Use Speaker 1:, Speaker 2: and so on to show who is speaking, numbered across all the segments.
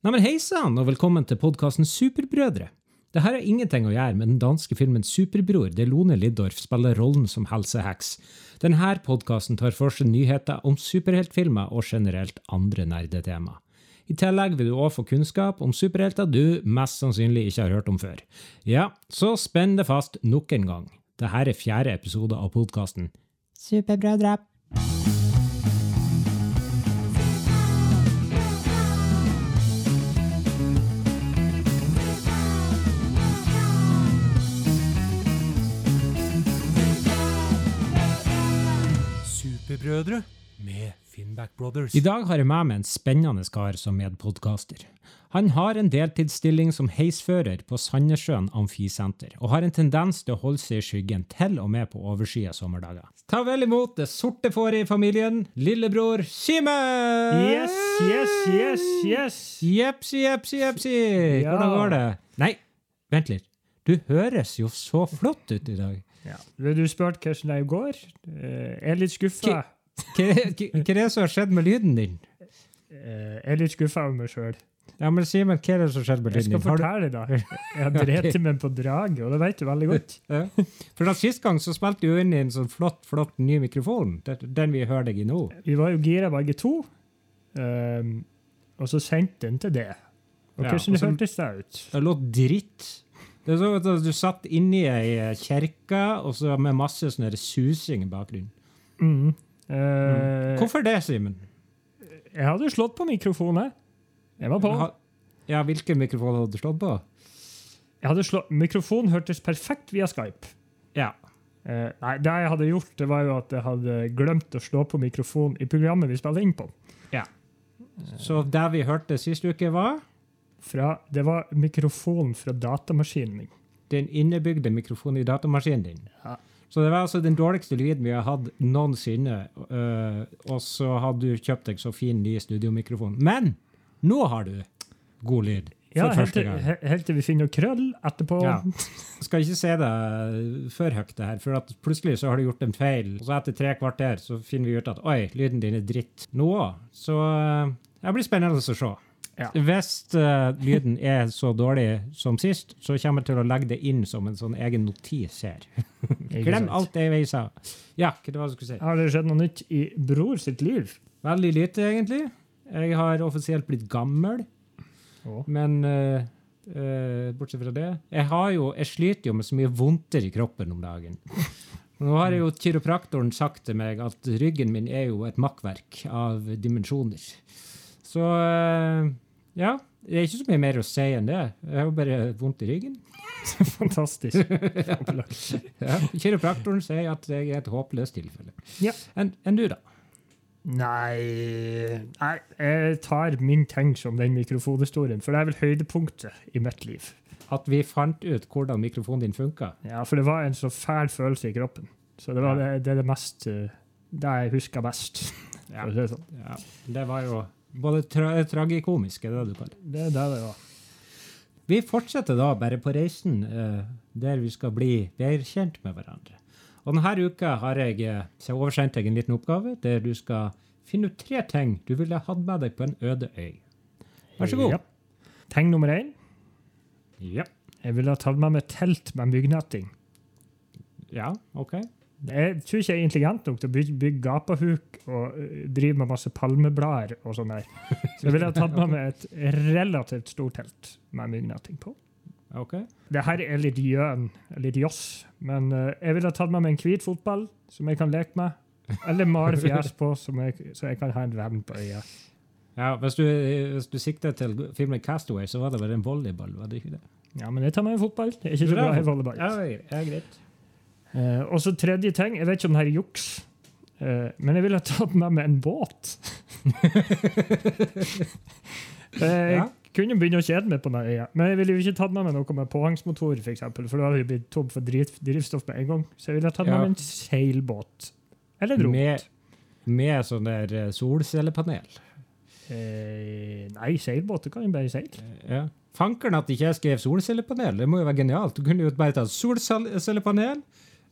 Speaker 1: Neimen hei sann, og velkommen til podkasten Superbrødre. Det her har ingenting å gjøre med den danske filmen Superbror, der Lone Liddorf spiller rollen som helseheks. Denne podkasten tar for seg nyheter om superheltfilmer og generelt andre nerdetema. I tillegg vil du òg få kunnskap om superhelter du mest sannsynlig ikke har hørt om før. Ja, så spenn det fast nok en gang. Dette er fjerde episode av podkasten Superbrødre.
Speaker 2: Superbrødre med Finnback Brothers.
Speaker 1: I dag har jeg med meg en spennende kar som medpodkaster. Han har en deltidsstilling som heisfører på Sandnessjøen Amfisenter, og har en tendens til å holde seg i skyggen til og med på oversida sommerdager. Ta vel imot det sorte fåret i familien, lillebror Simen!
Speaker 2: Yes, yes, yes, yes.
Speaker 1: Jepsi, jepsi, jepsi.
Speaker 2: Ja.
Speaker 1: Hvordan går det? Nei, vent litt. Du høres jo så flott ut i dag.
Speaker 2: Ja. Du spurte hvordan det går. Eh, Jeg er litt skuffa.
Speaker 1: Hva er det som har skjedd med lyden din?
Speaker 2: Eh, Jeg er litt skuffa over meg sjøl.
Speaker 1: Ja, men Simen, hva er det som har skjedd med lyden din? Jeg skal
Speaker 2: fortelle deg. Jeg har drept meg på draget, og det vet du veldig godt.
Speaker 1: Ja. For da Sist gang så spilte du inn i en sånn flott flott ny mikrofon. Den vi hører deg i nå.
Speaker 2: Vi var jo gira begge to, um, og så sendte den til det. Og
Speaker 1: Ja,
Speaker 2: hvordan
Speaker 1: så-
Speaker 2: hørtes det ut?
Speaker 1: Det låt dritt. Det er sånn at Du satt inni ei kjerke og så med masse sånn susing i bakgrunnen.
Speaker 2: Mm. Eh,
Speaker 1: Hvorfor det, Simen?
Speaker 2: Jeg hadde slått på mikrofonen. Jeg var på.
Speaker 1: Ja, hvilken mikrofon hadde du slått på?
Speaker 2: Jeg hadde slått, mikrofonen hørtes perfekt via Skype.
Speaker 1: Ja.
Speaker 2: Uh, nei, det jeg hadde gjort, det var jo at jeg hadde glemt å slå på mikrofonen i programmet vi spiller inn på. Ja.
Speaker 1: Så det vi hørte sist uke, var
Speaker 2: Fra, det var mikrofonen fra datamaskinen min.
Speaker 1: den innebygde mikrofonen i datamaskinen din.
Speaker 2: Ja.
Speaker 1: Så det var altså den dårligste lyden vi har hatt noensinne. Uh, og så hadde du kjøpt deg så fin ny studiomikrofon. Men nå har du god lyd. For
Speaker 2: Ja, helt til, helt til vi finner noe krøll etterpå.
Speaker 1: Ja. Skal ikke se det for høyt, det her, for plutselig så har du gjort en feil. Og så etter tre kvarter så finner vi ut at oi, lyden din er dritt nå. Så det blir spennende å se.
Speaker 2: Ja.
Speaker 1: Hvis uh, lyden er så dårlig som sist, så kommer jeg til å legge det inn som en sånn egen notis her. Glem alt det jeg sa. Ja, hva det var det jeg skulle si?
Speaker 2: Har det skjedd noe nytt i bror sitt liv?
Speaker 1: Veldig lite, egentlig. Jeg har offisielt blitt gammel,
Speaker 2: Oh.
Speaker 1: men uh, uh, bortsett fra det Jeg har jo, jeg sliter jo med så mye vondter i kroppen om dagen. Nå har jo kiropraktoren sagt til meg at ryggen min er jo et makkverk av dimensjoner. Så øh, ja, det er ikke så mye mer å si enn det. Jeg har bare vondt i ryggen.
Speaker 2: Fantastisk.
Speaker 1: Ja. Kiropraktoren sier at jeg er et håpløst tilfelle.
Speaker 2: Ja.
Speaker 1: Enn en du, da?
Speaker 2: Nei, nei, jeg tar min ting som den mikrofonhistorien, for det er vel høydepunktet i mitt liv.
Speaker 1: At vi fant ut hvordan mikrofonen din funka?
Speaker 2: Ja, For det var en så fæl følelse i kroppen. Så det, var det, det er det mest eh, Det jeg husker best.
Speaker 1: Ja.
Speaker 2: Det sånn.
Speaker 1: Ja, det var jo både tra tragikomisk, er det det du kaller det.
Speaker 2: Det er det det var.
Speaker 1: Vi fortsetter da bare på reisen eh, der vi skal bli bedre kjent med hverandre. Og denne uka har jeg eh, så oversendt deg en liten oppgave der du skal finne ut tre ting du ville hatt med deg på en øde øy. Vær så god.
Speaker 2: Ja. Ting nummer én.
Speaker 1: Ja.
Speaker 2: Jeg ville ha tatt med meg telt med myggnetting.
Speaker 1: Ja, OK.
Speaker 2: Jeg tror ikke jeg er intelligent nok til å bygge, bygge gapahuk og øh, drive med masse palmeblader og sånn der. Så jeg ville ha tatt med meg et relativt stort telt med myggnetting på.
Speaker 1: Okay.
Speaker 2: Det her er litt gjøn, litt joss, men øh, jeg ville ha tatt med meg en hvit fotball som jeg kan leke med, eller male fjes på som jeg, så jeg kan ha en venn på øyet.
Speaker 1: Ja, hvis du, hvis du sikter til filmen Castaway, så var det vel en volleyball, var det ikke det?
Speaker 2: Ja, men jeg tar med en fotball. Det er ikke så glad i volleyball.
Speaker 1: Ja, er greit.
Speaker 2: Eh, og så tredje ting, jeg vet ikke om det her er juks, uh, men jeg ville tatt med meg en båt. jeg
Speaker 1: Ja.
Speaker 2: kunne begynne å kjede meg på den øya, men jeg ville jo ikke tatt med meg noe med påhengsmotor, for, eksempel, for da hadde jeg blitt tom for driv, drivstoff med en gang. Så jeg ville tatt med meg en seilbåt. Eller en
Speaker 1: Med, med sånn der solcellepanel.
Speaker 2: Nei, seilbåt, kan jo bare seile.
Speaker 1: Ja. Fankeren at ikke jeg skrev solcellepanel, det må jo være genialt. Du kunne jo bare tatt solcellepanel,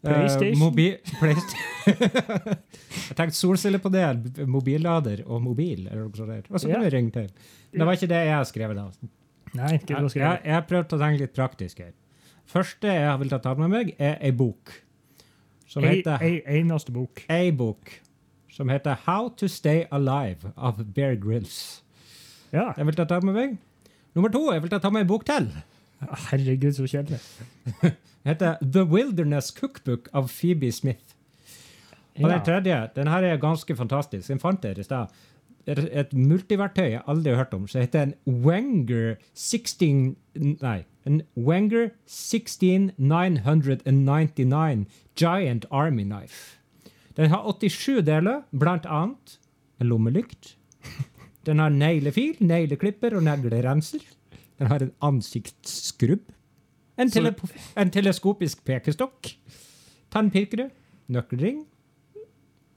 Speaker 2: PlayStation?
Speaker 1: mobi Playsta- jeg tenkte solcellepanel, mobillader og mobil. Og så kan vi ringe til. Det var ikke det jeg har skrevet. da.
Speaker 2: Nei, ikke noe
Speaker 1: jeg, jeg prøvde å tenke litt praktisk her. Første jeg vil ta med meg, er ei bok. Som
Speaker 2: Ei,
Speaker 1: heter
Speaker 2: ei eneste bok.
Speaker 1: ei bok som heter How to Stay Alive av Bear Grylls.
Speaker 2: Ja.
Speaker 1: Jeg vil ta med meg. Nummer to, jeg vil ta med en bok til.
Speaker 2: Herregud, så kjedelig.
Speaker 1: Heter The Wilderness Cookbook av Phoebe Smith. Og
Speaker 2: Ja.
Speaker 1: den tredje, den her er ganske fantastisk. Den fant jeg i stad. Er Et multiverktøy jeg aldri har hørt om, som heter en Wenger 16... Nei. En Wenger 16999 Giant Army Knife. Den har 87 deler, blant annet en lommelykt. Den har neglefil, negleklipper og neglerenser. Den har en ansiktsskrubb. En, tele en teleskopisk pekestokk. Tannpirkere, nøkkelring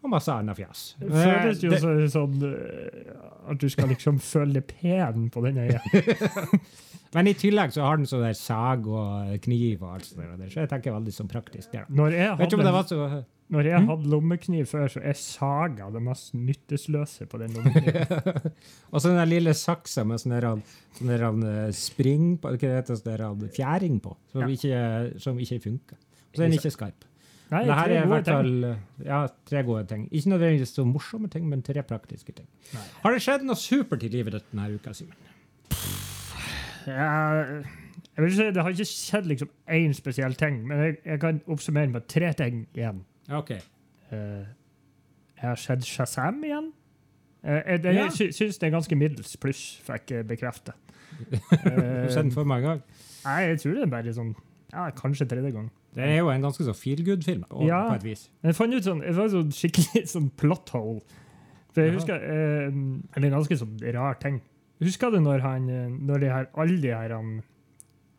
Speaker 1: og masse annet fjas.
Speaker 2: Det føles jo
Speaker 1: Det-
Speaker 2: sånn eh, at du skal liksom føle pen på den øya.
Speaker 1: Men i tillegg så har den sånn der sag og kniv og alt sånt der. Så jeg tenker veldig sånn praktisk. Der.
Speaker 2: Når jeg hadde,
Speaker 1: så
Speaker 2: når jeg hadde lommekniv før, så jeg saga det mest nyttesløse på den lommekniven.
Speaker 1: Og så den der lille saksa med sånn der, sånn der eh, spring på, hva heter det, sånn der fjæring på, som,
Speaker 2: Ja.
Speaker 1: ikke, som ikke funker. Og så er den ikke skarp.
Speaker 2: Nei,
Speaker 1: det her er i hvert fall eh, ja, tre gode ting. Ikke nødvendigvis så morsomme ting, men tre praktiske ting.
Speaker 2: Nei.
Speaker 1: Har det skjedd noe supert i livet ditt denne uka, Simen?
Speaker 2: Ja, jeg vil si Det har ikke skjedd liksom én spesiell ting, men jeg, jeg kan oppsummere med tre ting igjen.
Speaker 1: OK.
Speaker 2: Eh, jeg har sett Shazam igjen. Uh, jeg jeg
Speaker 1: Ja.
Speaker 2: sy syns det er ganske middels pluss, fikk jeg bekrefte.
Speaker 1: Du har sett den for mange ganger.
Speaker 2: nei, jeg tror det er bare sånn ja, Kanskje tredje gang.
Speaker 1: Det er jo en ganske så feel good-film, og-
Speaker 2: Ja.
Speaker 1: på et vis.
Speaker 2: Men jeg fant ut sånn, det var sånn skikkelig sånn plot hole. For jeg
Speaker 1: Jaha.
Speaker 2: husker eh, Eller en ganske sånn rar ting. Husker du når, han, eh, når de her, alle de her um,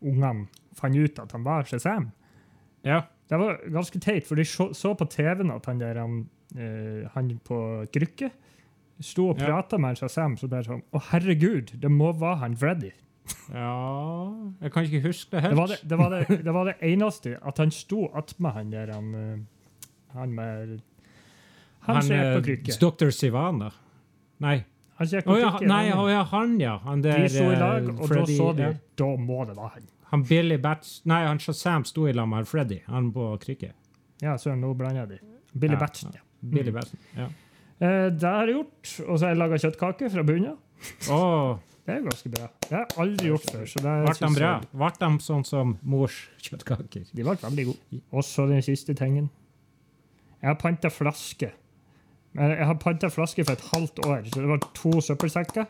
Speaker 2: ungene fant ut at han var Shazam?
Speaker 1: Ja.
Speaker 2: Det var ganske teit, for de så, så på TV-en at han der han, eh, han på krykke sto og
Speaker 1: Ja.
Speaker 2: med Shazam. Så bare sånn Å, herregud, det må være han Freddy.
Speaker 1: ja Jeg kan ikke huske det helt.
Speaker 2: Det var det, det, var det, det var det eneste, at han sto attmed han der han, eh, han med Han, som gikk på
Speaker 1: eh,
Speaker 2: krykke.
Speaker 1: Dr. Sivana. Nei.
Speaker 2: Han
Speaker 1: ser
Speaker 2: på
Speaker 1: ja, nei,
Speaker 2: han-
Speaker 1: ja, han, ja. Han der
Speaker 2: De sto i lag,
Speaker 1: eh,
Speaker 2: og
Speaker 1: Freddy-
Speaker 2: da så de
Speaker 1: ja.
Speaker 2: Da må det være han.
Speaker 1: Han Billy Bats Nei, han Shazam sto i lag med Freddy, han på krykke.
Speaker 2: Ja, søren, nå blander jeg de. Billy
Speaker 1: Ja,
Speaker 2: Batson. Ja.
Speaker 1: Billy
Speaker 2: Mm.
Speaker 1: Batson. Ja.
Speaker 2: Eh, det har jeg gjort. Og så har jeg laga kjøttkake fra bunnen.
Speaker 1: Oh.
Speaker 2: Det er ganske bra. Det har jeg aldri gjort før. Så det
Speaker 1: ble de bra? Ble de sånn som mors kjøttkaker?
Speaker 2: De ble veldig gode. Også den siste tingen. Jeg har panta flaske. Jeg har panta flasker for et halvt år, så det var to søppelsekker.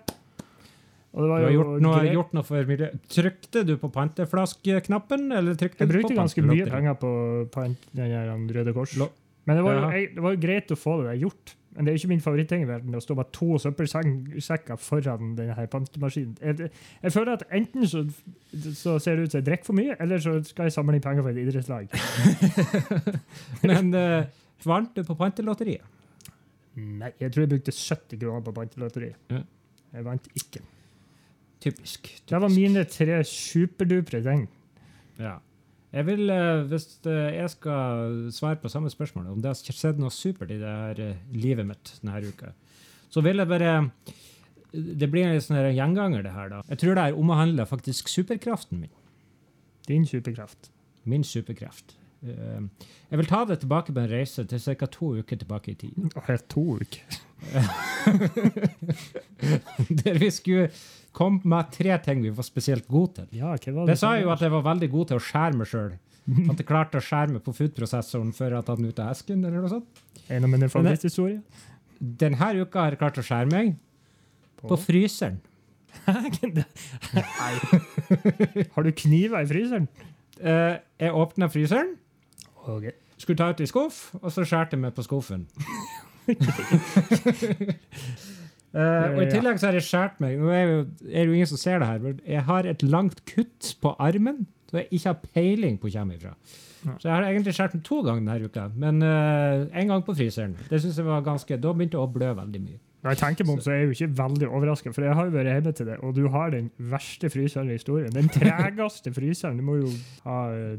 Speaker 1: Du har
Speaker 2: jo
Speaker 1: gjort noe, gjort noe for miljøet. Trykte du på panteflaskeknappen, eller trykte
Speaker 2: Jeg brukte ganske mye penger på pant, den der Røde Kors.
Speaker 1: Lo-
Speaker 2: Men det var, jo, jeg, det var jo greit å få det der gjort. Men det er jo ikke min favoritting i verden å stå med to søppelsekker foran denne pantemaskinen. Jeg, jeg føler at enten så, så ser det ut som jeg drikker for mye, eller så skal jeg samle inn penger for et idrettslag.
Speaker 1: Men uh, vant du på pantelotteriet?
Speaker 2: Nei, jeg tror jeg brukte 70 kroner på pantelotteri.
Speaker 1: Ja.
Speaker 2: Jeg vant ikke.
Speaker 1: Typisk.
Speaker 2: Det var mine tre superdupre ting.
Speaker 1: Ja. Jeg vil, eh, Hvis eh, jeg skal svare på samme spørsmål, om det har skjedd noe supert i det her eh, livet mitt denne uka, så vil jeg bare Det blir en sånn gjenganger, det her. da. Jeg tror det her omhandler faktisk superkraften min.
Speaker 2: Din superkraft.
Speaker 1: Min superkraft. Eh, Jeg vil ta det tilbake på en reise til ca. to uker tilbake i tid.
Speaker 2: Helt to uker.
Speaker 1: Der vi skulle komme med tre ting vi var spesielt gode til.
Speaker 2: Ja, hva var det?
Speaker 1: Det sa jo at jeg var veldig god til å skjære meg sjøl. At jeg klarte å skjære meg på foodprosessoren før jeg tatt den ut av esken. eller noe sånt.
Speaker 2: En av mine favoritthistorier.
Speaker 1: Denne uka har jeg klart å skjære meg på fryseren.
Speaker 2: Nei. Har du kniver i fryseren?
Speaker 1: Uh, jeg åpna fryseren,
Speaker 2: Ok.
Speaker 1: skulle ta ut i skuff, og så skjærte jeg meg på skuffen. Uh, og I tillegg så har jeg skåret meg Nå er, jo, er det jo ingen som ser det her, men jeg har et langt kutt på armen så jeg ikke har peiling på hvor kommer ifra. Så jeg har egentlig skåret meg to ganger denne uka, men uh, en gang på fryseren. Det synes jeg var ganske, Da begynte jeg å blø veldig mye.
Speaker 2: Når jeg tenker om, så er jeg jo ikke veldig overrasket, for jeg har jo vært hjemme til det, og du har den verste fryseren i historien. Den tregeste fryseren. Du må jo ha eh,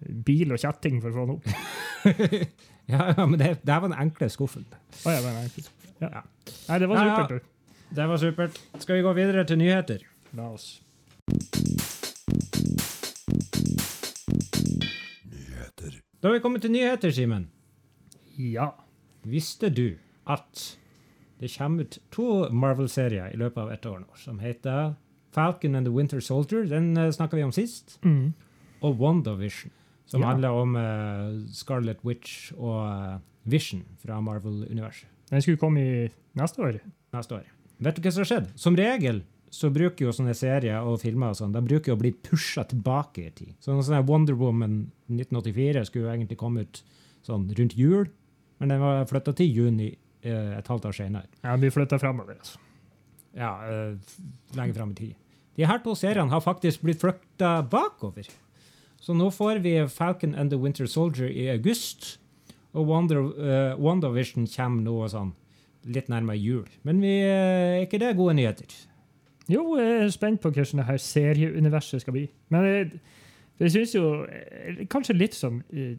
Speaker 2: bil og kjetting for å få den opp.
Speaker 1: Ja, ja, men det, det her var den enkle skuffen.
Speaker 2: Oh, ja, men, nei, ja.
Speaker 1: Ja.
Speaker 2: Nei, det var
Speaker 1: Ja, ja.
Speaker 2: supert.
Speaker 1: Det var supert. Skal vi gå videre til nyheter?
Speaker 2: La oss.
Speaker 1: Da har vi kommet til nyheter, Simen.
Speaker 2: Ja.
Speaker 1: Visste du at det kommer ut to Marvel-serier i løpet av ett år nå, som heter Falcon and the Winter Soldier, den uh, snakka vi om sist,
Speaker 2: Mm.
Speaker 1: og WandaVision, som
Speaker 2: Ja.
Speaker 1: handler om uh, Scarlet Witch og uh, Vision fra Marvel-universet
Speaker 2: Den skulle komme i neste år.
Speaker 1: neste år. Vet du hva som har skjedd? Som regel så bruker jo sånne serier og filmer og sånn, de bruker jo å bli pusha tilbake i tid. Så sånn her Wonder Woman 1984 skulle jo egentlig komme ut sånn rundt jul, men den var flytta til juni uh, et halvt år senere.
Speaker 2: Ja, den blir flytta framover. Altså.
Speaker 1: Ja, lenge fram i tid. De her to seriene har faktisk blitt flytta bakover. Så nå får vi Falcon and the Winter Soldier i august, og Wonder, uh, WandaVision kommer nå sånn litt nærmere jul. Men vi, eh, er ikke det gode nyheter?
Speaker 2: Jo, jeg er spent på hvordan det her serieuniverset skal bli. Men jeg, jeg syns jo er Kanskje litt sånn eh,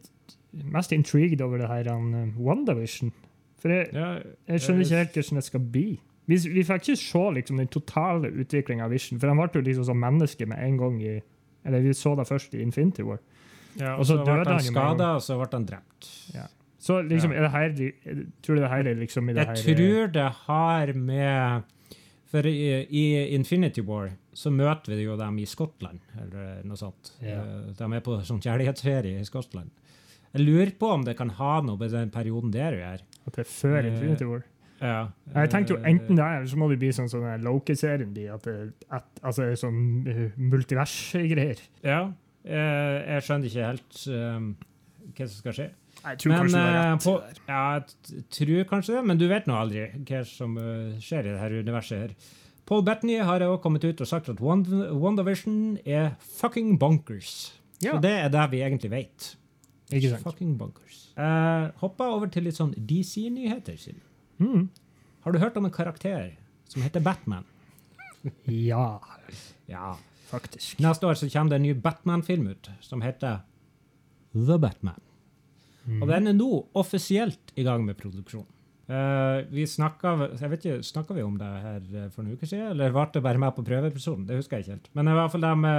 Speaker 2: Mest intrigued over det her um, WandaVision. For jeg,
Speaker 1: Ja,
Speaker 2: jeg skjønner ikke helt hvordan det skal bli. Vi, vi fikk ikke se liksom, den totale utviklinga av Vision, for han ble jo liksom som menneske med en gang i Eller vi så det først i Infinity War.
Speaker 1: Ja,
Speaker 2: Og
Speaker 1: og
Speaker 2: så døde
Speaker 1: ble
Speaker 2: han
Speaker 1: skada, og så ble han drept.
Speaker 2: Så liksom,
Speaker 1: Ja.
Speaker 2: er det her, tror du det her er liksom i det
Speaker 1: Jeg
Speaker 2: her
Speaker 1: tror det har med For i, i Infinity War så møter vi jo dem i Skottland, eller noe sånt.
Speaker 2: Ja.
Speaker 1: Eh, De er på sånn kjærlighetsferie i Skottland. Jeg lurer på om det kan ha noe med den perioden der å gjøre.
Speaker 2: At det er før
Speaker 1: Eh,
Speaker 2: Infinity War?
Speaker 1: Ja.
Speaker 2: Jeg tenkte jo
Speaker 1: Eh,
Speaker 2: enten det, eller så må det bli sånn som Loki-serien blir. At at, altså sånn multivers-greier.
Speaker 1: Ja. eh, Jeg skjønner ikke helt um, hva som skal skje.
Speaker 2: Jeg tror
Speaker 1: Men
Speaker 2: kanskje det
Speaker 1: eh,
Speaker 2: er rett.
Speaker 1: på, ja, jeg tror kanskje det, men du vet nå aldri hva som eh, skjer i dette universet. her. Paul Bettany har også kommet ut og sagt at WandaVision er fucking bonkers.
Speaker 2: Ja.
Speaker 1: Så det er det vi egentlig vet.
Speaker 2: Ikke sant?
Speaker 1: Fucking bonkers. Uh, hoppa over til litt sånn DC-nyheter. Silje.
Speaker 2: Mm.
Speaker 1: Har du hørt om en karakter som heter Batman?
Speaker 2: Ja,
Speaker 1: Ja.
Speaker 2: faktisk.
Speaker 1: Neste år så kommer det en ny Batman-film ut som heter The Batman.
Speaker 2: Mm.
Speaker 1: Og den er nå offisielt i gang med produksjon. Uh, vi snakka jeg vet ikke, snakket vi om det her eh, for noen uker siden, eller ble det bare med på prøveepisoden? Det husker jeg ikke helt. Men i hvert fall de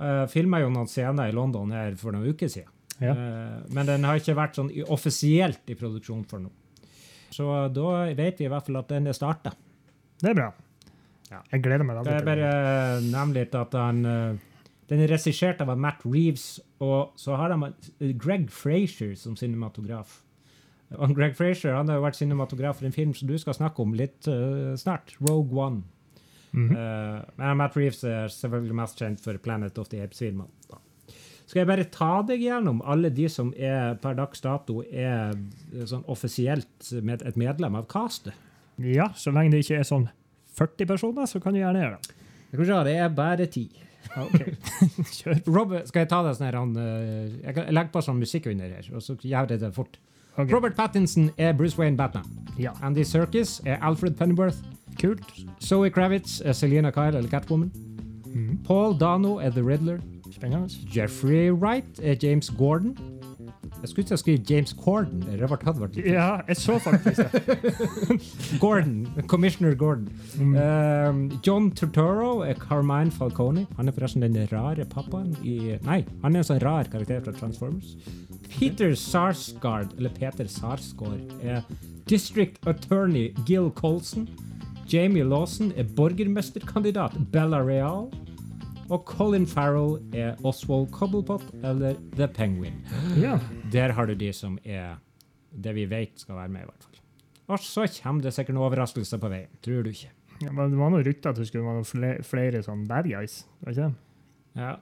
Speaker 1: uh, filma jo noen scener i London her for noen uker siden.
Speaker 2: Ja.
Speaker 1: Uh, men den har ikke vært sånn offisielt i produksjon for nå. Så da vet vi i hvert fall at den er starta.
Speaker 2: Det er bra.
Speaker 1: Ja.
Speaker 2: Jeg gleder meg.
Speaker 1: Det jeg bare nevne litt at han eh, Den er regissert av Matt Reeves, og så har de eh, Greg Frazier som cinematograf. Og Greg Frazier han har jo vært cinematograf for en film som du skal snakke om litt uh, snart, Rogue One.
Speaker 2: Mm
Speaker 1: -hmm. men Matt Reeves er selvfølgelig mest kjent for Planet of the Apes-filmene. Skal jeg bare ta deg gjennom alle de som er per dags dato er eh, sånn offisielt med et medlem av castet?
Speaker 2: Ja, så lenge det ikke er sånn 40 personer, så kan du gjerne gjøre det.
Speaker 1: Jeg se, det er bare ti.
Speaker 2: Ja, ok. Kjør.
Speaker 1: Robert, skal jeg ta det sånn her han, eh, Jeg kan- legge på sånn musikk under her, og så gjør jeg det fort.
Speaker 2: Okay.
Speaker 1: Robert Pattinson er Bruce Wayne Batman.
Speaker 2: Ja,
Speaker 1: Andy Serkis er Alfred Pennyworth.
Speaker 2: kult.
Speaker 1: Zoe Kravitz er Selena Kyle eller Catwoman.
Speaker 2: Mm.
Speaker 1: Paul Dano er The Riddler.
Speaker 2: Spennende.
Speaker 1: Jeffrey Wright er James Gordon. Jeg skulle ikke skrive James Corden. Vært litt-
Speaker 2: Ja, jeg så faktisk det.
Speaker 1: Gordon. Commissioner Gordon.
Speaker 2: Mm.
Speaker 1: Um, John Turturro er Carmine Falcone. Han er forresten den rare pappaen i Nei, han er en sånn rar karakter fra Transformers. Peter Sarsgaard, eller Peter Sarsgaard, er District Attorney Gil Colson. Jamie Lawson er borgermesterkandidat Bella Real. Og Colin Farrell er Oswald Cobblepot, eller The Penguin.
Speaker 2: Ja.
Speaker 1: Der har du de som er det vi vet skal være med, i hvert fall. Og så kommer det sikkert noen overraskelser på veien. Tror du ikke?
Speaker 2: ja, men det var noe rykter at det skulle være noen flere, flere sånn bad guys. Var ikke det?
Speaker 1: Ja.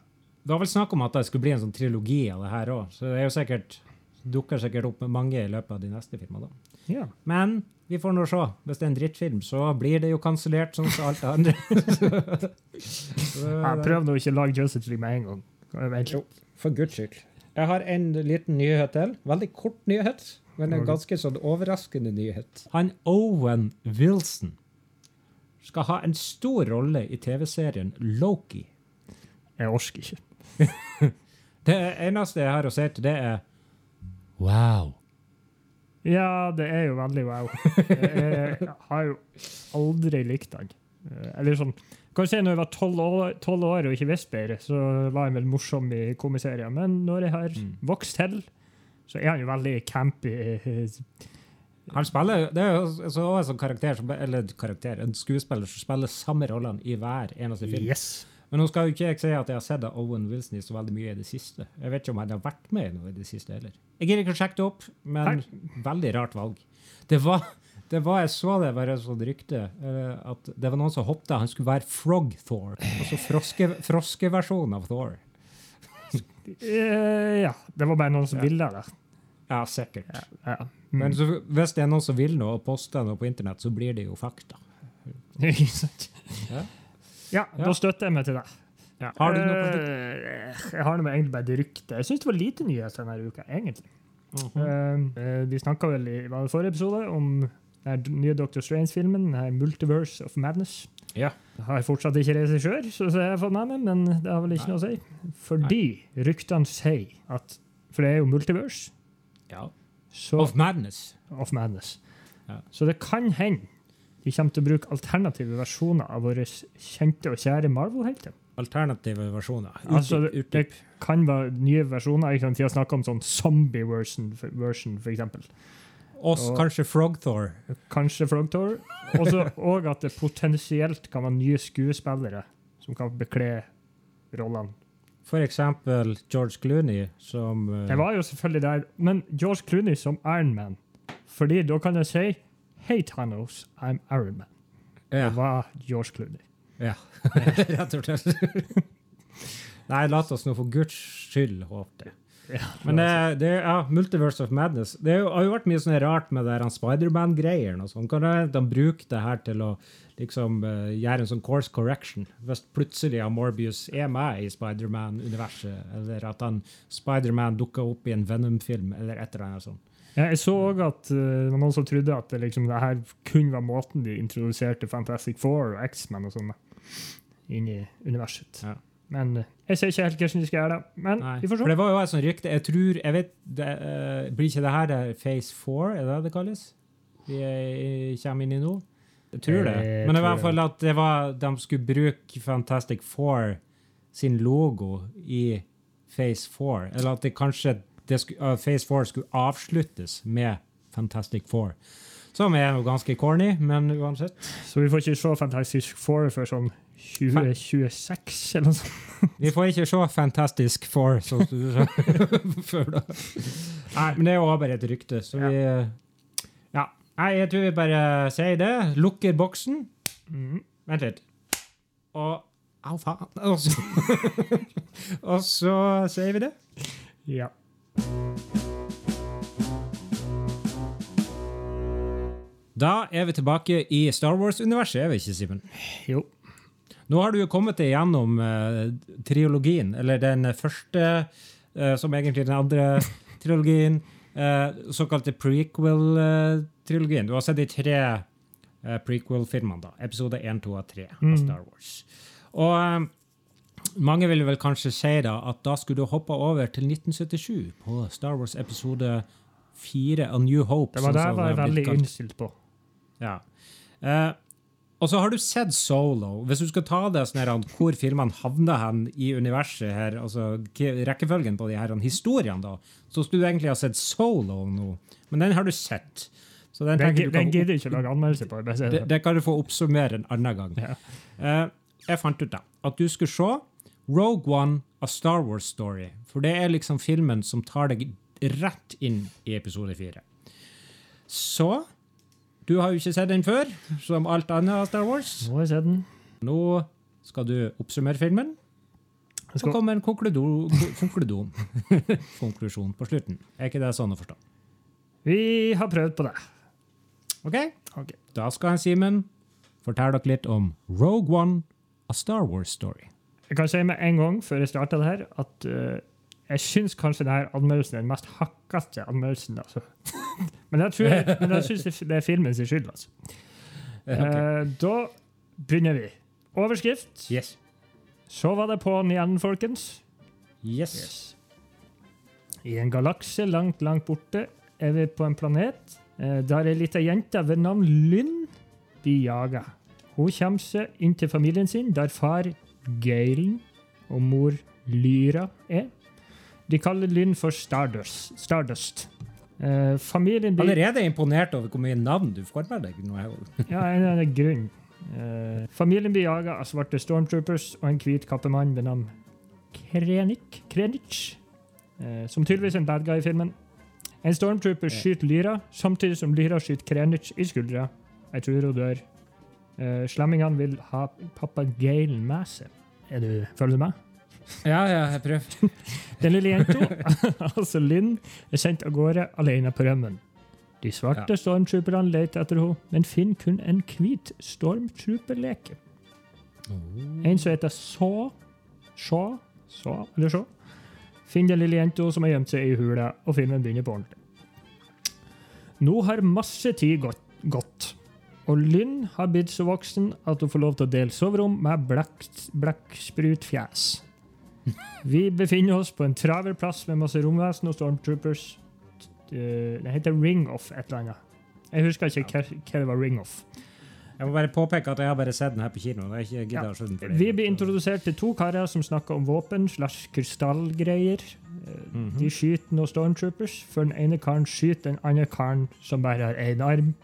Speaker 1: Det var vel snakk om at det skulle bli en sånn trilogi av det her òg, så det er jo sikkert dukker sikkert opp mange i løpet av de neste filmene.
Speaker 2: Ja.
Speaker 1: Men vi får nå se. Hvis det er en drittfilm, så blir det jo kansellert sånn som alt det andre. Så
Speaker 2: Jeg
Speaker 1: nå
Speaker 2: prøvde å ikke lage Justice League med en gang.
Speaker 1: Jo. For guds skyld. Jeg har en liten nyhet til. Veldig kort nyhet, men en ganske sånn overraskende nyhet. Han Owen Wilson skal ha en stor rolle i TV-serien Loki.
Speaker 2: Jeg orker ikke.
Speaker 1: Det eneste jeg har å si til det, er wow.
Speaker 2: Ja, det er jo veldig wow. Jeg har jo aldri likt den. Eller sånn Kanskje når jeg var tolv år, 12 år og ikke visste bedre, så var jeg vel morsom i komiserier. Men når jeg har
Speaker 1: Mm.
Speaker 2: vokst til, så er han jo veldig campy.
Speaker 1: Han spiller, Det er jo så også en karakter, som, eller karakter, en skuespiller som spiller samme rollene i hver eneste film.
Speaker 2: Yes.
Speaker 1: Men nå skal jo ikke jeg si at jeg har sett Owen Wilson i så veldig mye i det siste. Jeg vet ikke om han har vært med i noe i det siste heller. Jeg gidder ikke å sjekke det opp, men veldig rart valg. Det var, det var jeg så det bare et sånt rykte, eh, at det var noen som hoppet, han skulle være Frog Thor, altså froske, froskeversjonen av Thor.
Speaker 2: Eh, ja. Det var bare noen som
Speaker 1: Ja.
Speaker 2: ville det.
Speaker 1: Ja, sikkert.
Speaker 2: Ja.
Speaker 1: Men
Speaker 2: Mm.
Speaker 1: så, hvis det er noen som vil noe og poster noe på internett, så blir det jo fakta.
Speaker 2: Ikke sant?
Speaker 1: Ja.
Speaker 2: Ja,
Speaker 1: Ja.
Speaker 2: da støtter jeg meg til deg.
Speaker 1: Har du noe på?
Speaker 2: Eh, Jeg har noe egentlig bare det ryktet. Jeg syns det var lite nyhet denne uka, egentlig.
Speaker 1: Mhm.
Speaker 2: Eh, vi snakka vel i var det forrige episode om den nye Dr. Strange-filmen, Multiverse of Madness.
Speaker 1: Ja.
Speaker 2: Har fortsatt ikke regissør, så så jeg har fått med meg, men det har vel ikke noe å si. Fordi ryktene sier at For det er jo multiverse.
Speaker 1: Ja.
Speaker 2: Så,
Speaker 1: Of Madness.
Speaker 2: of Madness.
Speaker 1: Ja.
Speaker 2: Så det kan hende de kommer til å bruke alternative versjoner av våre kjente og kjære Marvel-helter.
Speaker 1: Alternative versjoner.
Speaker 2: Altså, det, det kan være nye versjoner. Ikke sant? De har snakka om sånn zombie-version, for, eksempel.
Speaker 1: Oss,
Speaker 2: Og-
Speaker 1: kanskje Frogthor. Kanskje
Speaker 2: Kanskje Også, Og at det potensielt kan være nye skuespillere som kan bekle rollene.
Speaker 1: For eksempel George Clooney, som uh...
Speaker 2: Det var jo selvfølgelig der, men George Clooney som Iron Man. Fordi da kan jeg si Hei, Thanos, I'm Iron Man.
Speaker 1: ja,
Speaker 2: Det var George Clooney.
Speaker 1: ja. Rett og slett. Nei, la oss nå for guds skyld håpe det.
Speaker 2: Ja,
Speaker 1: Men det, det ja, Multiverse of Madness Det jo- har jo vært mye sånn rart med det Spiderman-greier. sånn. Kan de bruke det her til å liksom uh, gjøre en sånn course correction? Hvis plutselig han Morbius er med i Spiderman-universet, eller at Spiderman dukker opp i en Venom-film, eller et eller annet sånt.
Speaker 2: Jeg så òg at uh, det var noen som trodde at det, liksom, det her kun var måten de introduserte Fantastic Four og X-Men og sånn inn i universet.
Speaker 1: Ja.
Speaker 2: Men uh, jeg ser ikke helt hvordan de skal gjøre det. Men
Speaker 1: Nei,
Speaker 2: vi får
Speaker 1: For det var jo et sånt rykte Jeg tror jeg vet, det, uh, Blir ikke det her det Phase 4? Er det det det kalles? Vi er, kommer inn i nå? Jeg tror det. Men i hvert fall at det var, de skulle bruke Fantastic Four sin logo i Phase 4. Eller at det kanskje det Phase 4 skulle avsluttes med Fantastic Four. Som er jo ganske corny, men uansett.
Speaker 2: Så vi får ikke se Fantastic Four før sånn 2026 eller noe sånt.
Speaker 1: Vi får ikke se Fantastic Four sånn som du sa før da. Nei, men det er jo også bare et rykte, så vi Ja. Nei, jeg tror vi bare sier det. Lukker boksen.
Speaker 2: Mm.
Speaker 1: Vent litt. Og Au, faen. Og så, og så sier vi det.
Speaker 2: Ja.
Speaker 1: Da er vi tilbake i Star Wars-universet, er vi ikke, Simen?
Speaker 2: Jo.
Speaker 1: Nå har du jo kommet deg gjennom uh, triologien, eller den første, uh, som egentlig den andre trilogien, uh, såkalte prequel-trilogien. Du har sett de tre prequel-filmene, da. Episode 1, 2 og 3 av
Speaker 2: Mm.
Speaker 1: Star Wars. Og eh, mange vil vel kanskje si da at da skulle du hoppe over til 1977 på Star Wars episode 4 av New Hope.
Speaker 2: Det var det jeg var veldig innstilt på.
Speaker 1: Ja. Eh, og så har du sett Solo. Hvis du skal ta det sånn her, hvor filmene havner hen i universet, her, altså rekkefølgen på de her historiene, da, så skulle du egentlig ha sett Solo nå. Men den har du sett. Så den,
Speaker 2: Den,
Speaker 1: du
Speaker 2: den gidder ikke å lage anmeldelse på.
Speaker 1: Det,
Speaker 2: det.
Speaker 1: det kan du få oppsummere en annen gang.
Speaker 2: Ja.
Speaker 1: Eh, jeg fant ut da, at du skulle se Rogue One, A Star Wars Story. For det er liksom filmen som tar deg rett inn i episode 4. Så Du har jo ikke sett den før, som alt annet av Star Wars.
Speaker 2: Nå har jeg sett den.
Speaker 1: Nå skal du oppsummere filmen.
Speaker 2: Og
Speaker 1: Så
Speaker 2: skal,
Speaker 1: kommer en konkludo- konklusjon konklusjon på slutten. Er ikke det sånn å forstå?
Speaker 2: vi har prøvd på det.
Speaker 1: OK?
Speaker 2: Ok.
Speaker 1: Da skal Simen fortelle dere litt om Rogue One, A Star Wars Story.
Speaker 2: Jeg kan si med en gang før jeg starter det her, at eh, jeg syns kanskje denne anmeldelsen er den mest hakkete anmeldelsen. Altså. men jeg, tror, men jeg syns det er filmen sin skyld. Altså. Eh, da begynner vi. Overskrift.
Speaker 1: Yes.
Speaker 2: Så var det på'n igjen, folkens.
Speaker 1: Yes.
Speaker 2: Yes. I en galakse langt, langt borte er vi på en planet eh, der ei lita jente ved navn Lynn blir jaga. Hun kommer seg inn til familien sin, der far Galen og mor Lyra er. De kaller Lynn for Stardust. Stardust. Eh, familien blir
Speaker 1: Allerede imponert over hvor mye navn du får med deg. nå.
Speaker 2: Ja, en annen grunn. Eh, familien blir jaga av svarte stormtroopers og en hvit kappemann ved navn Krenich, Krenic, eh, som tydeligvis er en bad guy i filmen. En stormtrooper skyter Lyra, samtidig som Lyra skyter Krenich i skuldra. Jeg tror hun dør. Eh, slemmingene vil ha pappa Galen med seg. Er du, følger du med?
Speaker 1: Ja, ja, jeg prøver.
Speaker 2: Den lille jenta, altså Lynn, er sendt av gårde alene på rømmen. De svarte
Speaker 1: Ja.
Speaker 2: stormtrooperne leter etter henne, men finner kun en hvit stormtrooperleke. En som heter Så, Så, Så, eller Sjå, finner den lille jenta som har gjemt seg i hula, og filmen begynner på ordentlig. Nå har masse tid gått, gått og Lynn har blitt så voksen at hun får lov til å dele soverom med blekk, blekksprutfjes. Vi befinner oss på en travel plass med masse romvesen og stormtroopers. Eh, Det heter Ring-Off et eller annet. Jeg husker ikke hva hva det var Ring-Off.
Speaker 1: Jeg må bare påpeke at jeg har bare sett den her på kino.
Speaker 2: Ja. Vi blir introdusert til to karer som snakker om våpen slash krystallgreier. Eh,
Speaker 1: Mhm.
Speaker 2: De skyter noen stormtroopers, før den ene karen skyter den andre karen som bare har én arm.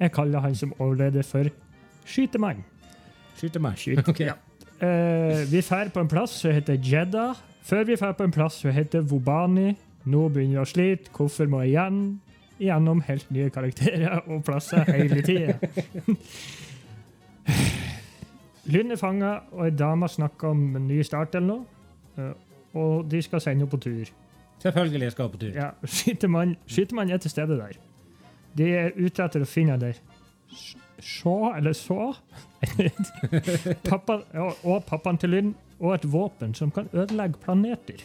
Speaker 2: Jeg kaller han som overleder for skytemann.
Speaker 1: Skyter meg.
Speaker 2: Skyt.
Speaker 1: Ok.
Speaker 2: Ja. Eh, vi drar på en plass som heter Jeddah. Før vi drar på en plass som heter Vobani. Nå begynner vi å slite. Hvorfor må jeg igjen gjennom helt nye karakterer og plasser hele tida? Lynn er fanga, og ei dame snakker om en ny start eller noe. Eh, og de skal sende henne på tur.
Speaker 1: Selvfølgelig skal jeg på tur.
Speaker 2: Ja, Skytemann skytemann er til stede der. De er ute etter å finne der. Sjå eller så Pappa, Og pappaen til Lynn, og et våpen som kan ødelegge planeter.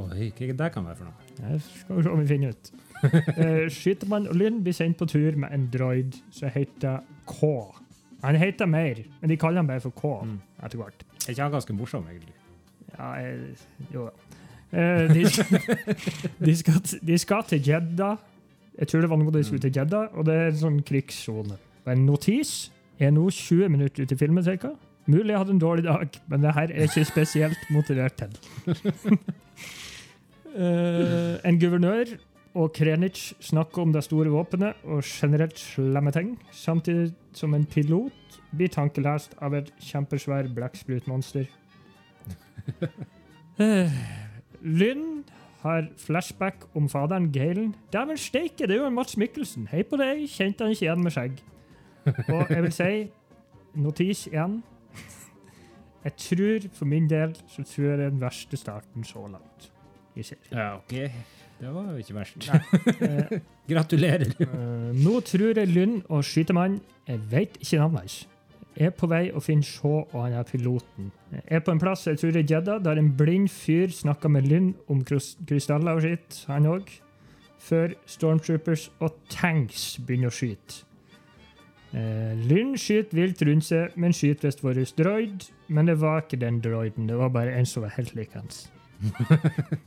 Speaker 1: Oi, hva det kan være for noe?
Speaker 2: Det skal vi se om vi finner ut. Eh, Skytemann og Lynn blir sendt på tur med en droid som heter K. Han heter mer, men de kaller han bare for K
Speaker 1: Mm.
Speaker 2: etter hvert.
Speaker 1: Er ikke han ganske morsom, egentlig?
Speaker 2: Ja, jeg, jo da. Eh, de, de, skal, de skal til Jedda. Jeg tror det var noe de skulle til Jedda, og det er en sånn krigssone. Og En notis er nå 20 minutter ute i filmen, ca. Mulig jeg hadde en dårlig dag, men det her er ikke spesielt motivert til. uh, en guvernør og Krenich snakker om det store våpenet og generelt slemme ting, samtidig som en pilot blir tankelest av et kjempesvær blekksprutmonster. Uh, Lynn har flashback om faderen Galen. Dæven steike, det er jo en Mats Mikkelsen. Hei på deg, kjente han ikke igjen med skjegg. Og jeg vil si, notis igjen. Jeg tror, for min del, så tror jeg det er den verste starten så langt i serien.
Speaker 1: Ja, ok. Det var jo ikke verst.
Speaker 2: Eh,
Speaker 1: Gratulerer.
Speaker 2: Eh, nå tror jeg Lund og skytemann, jeg vet ikke navnet hans, er på vei å finne Shaw og han er piloten. Jeg er på en plass, jeg tror det er Jedda, der en blind fyr snakker med Lynn om krys- krystaller og skitt, han òg, før Stormtroopers og tanks begynner å skyte. Eh, Lynn skyter vilt rundt seg, men skyter visst vår droid. Men det var ikke den droiden, det var bare en som var helt lik hans.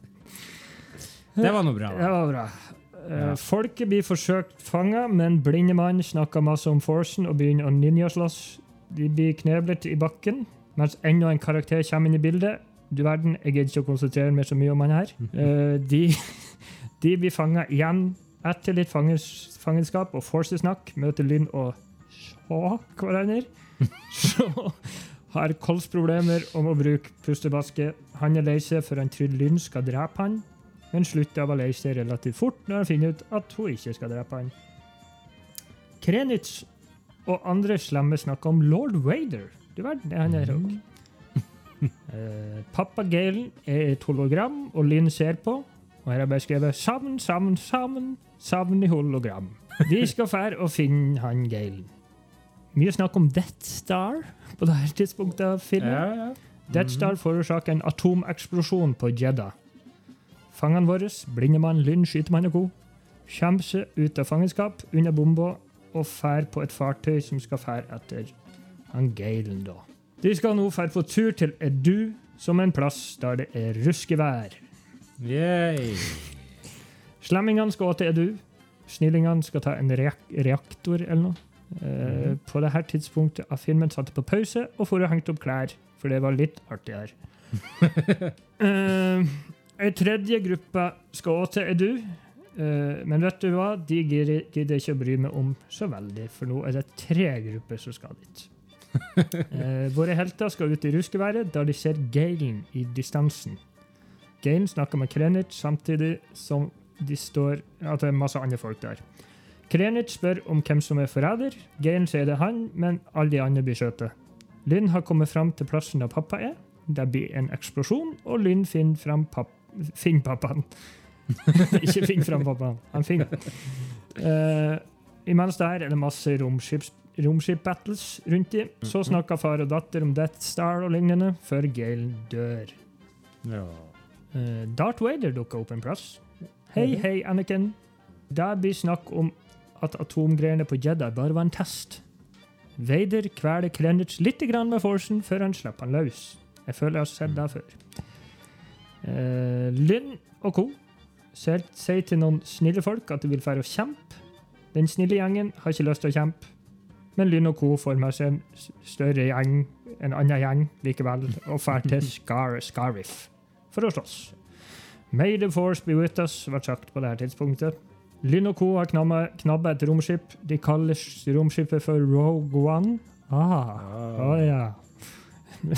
Speaker 1: Det var noe bra. Da.
Speaker 2: Det var bra. Eh,
Speaker 1: Ja.
Speaker 2: Folket blir forsøkt fanga, men blinde mann snakker masse om Forcen og begynner å ninjaslåss. De blir kneblet i bakken, mens enda en karakter kommer inn i bildet. Du verden, jeg gidder ikke å konsentrere meg så mye om han her. Eh, de, de blir fanga igjen. Etter litt fanges, fangenskap og forcesnakk møter Lynn og Shaw hverandre. Så har kolsproblemer om å bruke pustebaske. Han er lei seg for han tror Lynn skal drepe han men slutter å lei seg relativt fort når han finner ut at hun ikke skal drepe han. Krenitz og andre slemme snakker om lord Vader. Du verden, det er han her òg. Eh, pappa Galen er et hologram, og Lynn ser på. Og her har jeg bare skrevet 'savn, savn, savn', savn i hologram. De skal fære og finne han Galen. Mye snakk om Death Star på det her tidspunktet av filmen.
Speaker 1: Ja, ja.
Speaker 2: Death Star forårsaker en atomeksplosjon på Jedda. Fangene våre, blindemann, Lynn, skytemann og co., kommer seg ut av fangenskap under bomba og fær på et fartøy som skal fære etter han Galen, da. De skal nå fære på tur til Edu, som en plass der det er ruskevær.
Speaker 1: Yay.
Speaker 2: Slemmingene skal til Edu. Snillingene skal ta en reak reaktor eller noe. Eh, På det her tidspunktet av filmen satte på pause og for å hengte opp klær, for det var litt artigere. uh, Ei tredje gruppe skal òg til Edu. Uh, men vet du hva? De gidder ikke å bry meg om så veldig, for nå er det tre grupper som skal dit. uh, våre helter skal ut i ruskeværet da de ser Galen i distansen. Galen snakker med Krenich samtidig som de står, at det er masse andre folk der. Krenich spør om hvem som er forræder. Galen sier det er han, men alle de andre blir skjøtet. Lynn har kommet fram til plassen der pappa er. Det blir en eksplosjon, og Lynn finner fram papp Finn pappaen. Ikke finn fram pappaen, han finner. Uh, imens der er det masse romskip-battles rundt dem. Så snakker far og datter om Death Star og lignende, før Galen dør.
Speaker 1: Ja.
Speaker 2: Uh, Darth Vader dukker opp en plass. Hei,
Speaker 1: Mhm.
Speaker 2: hei, Anakin. Det blir snakk om at atomgreiene på Jedi bare var en test. Vader kveler Krenich litt med forsen før han slipper han løs. Jeg føler jeg har sett det før. Uh, Lynn og co. sier til noen snille folk at de vil fære og kjempe. Den snille gjengen har ikke lyst til å kjempe, men Lynn og co. får med seg en større gjeng, en annen gjeng likevel, og drar til Scar Scarriff for å slåss. May the force be with us, ble sagt på dette tidspunktet. Lynn og co. har knabba et romskip. De kaller romskipet for Rogue One. Ah, å ja.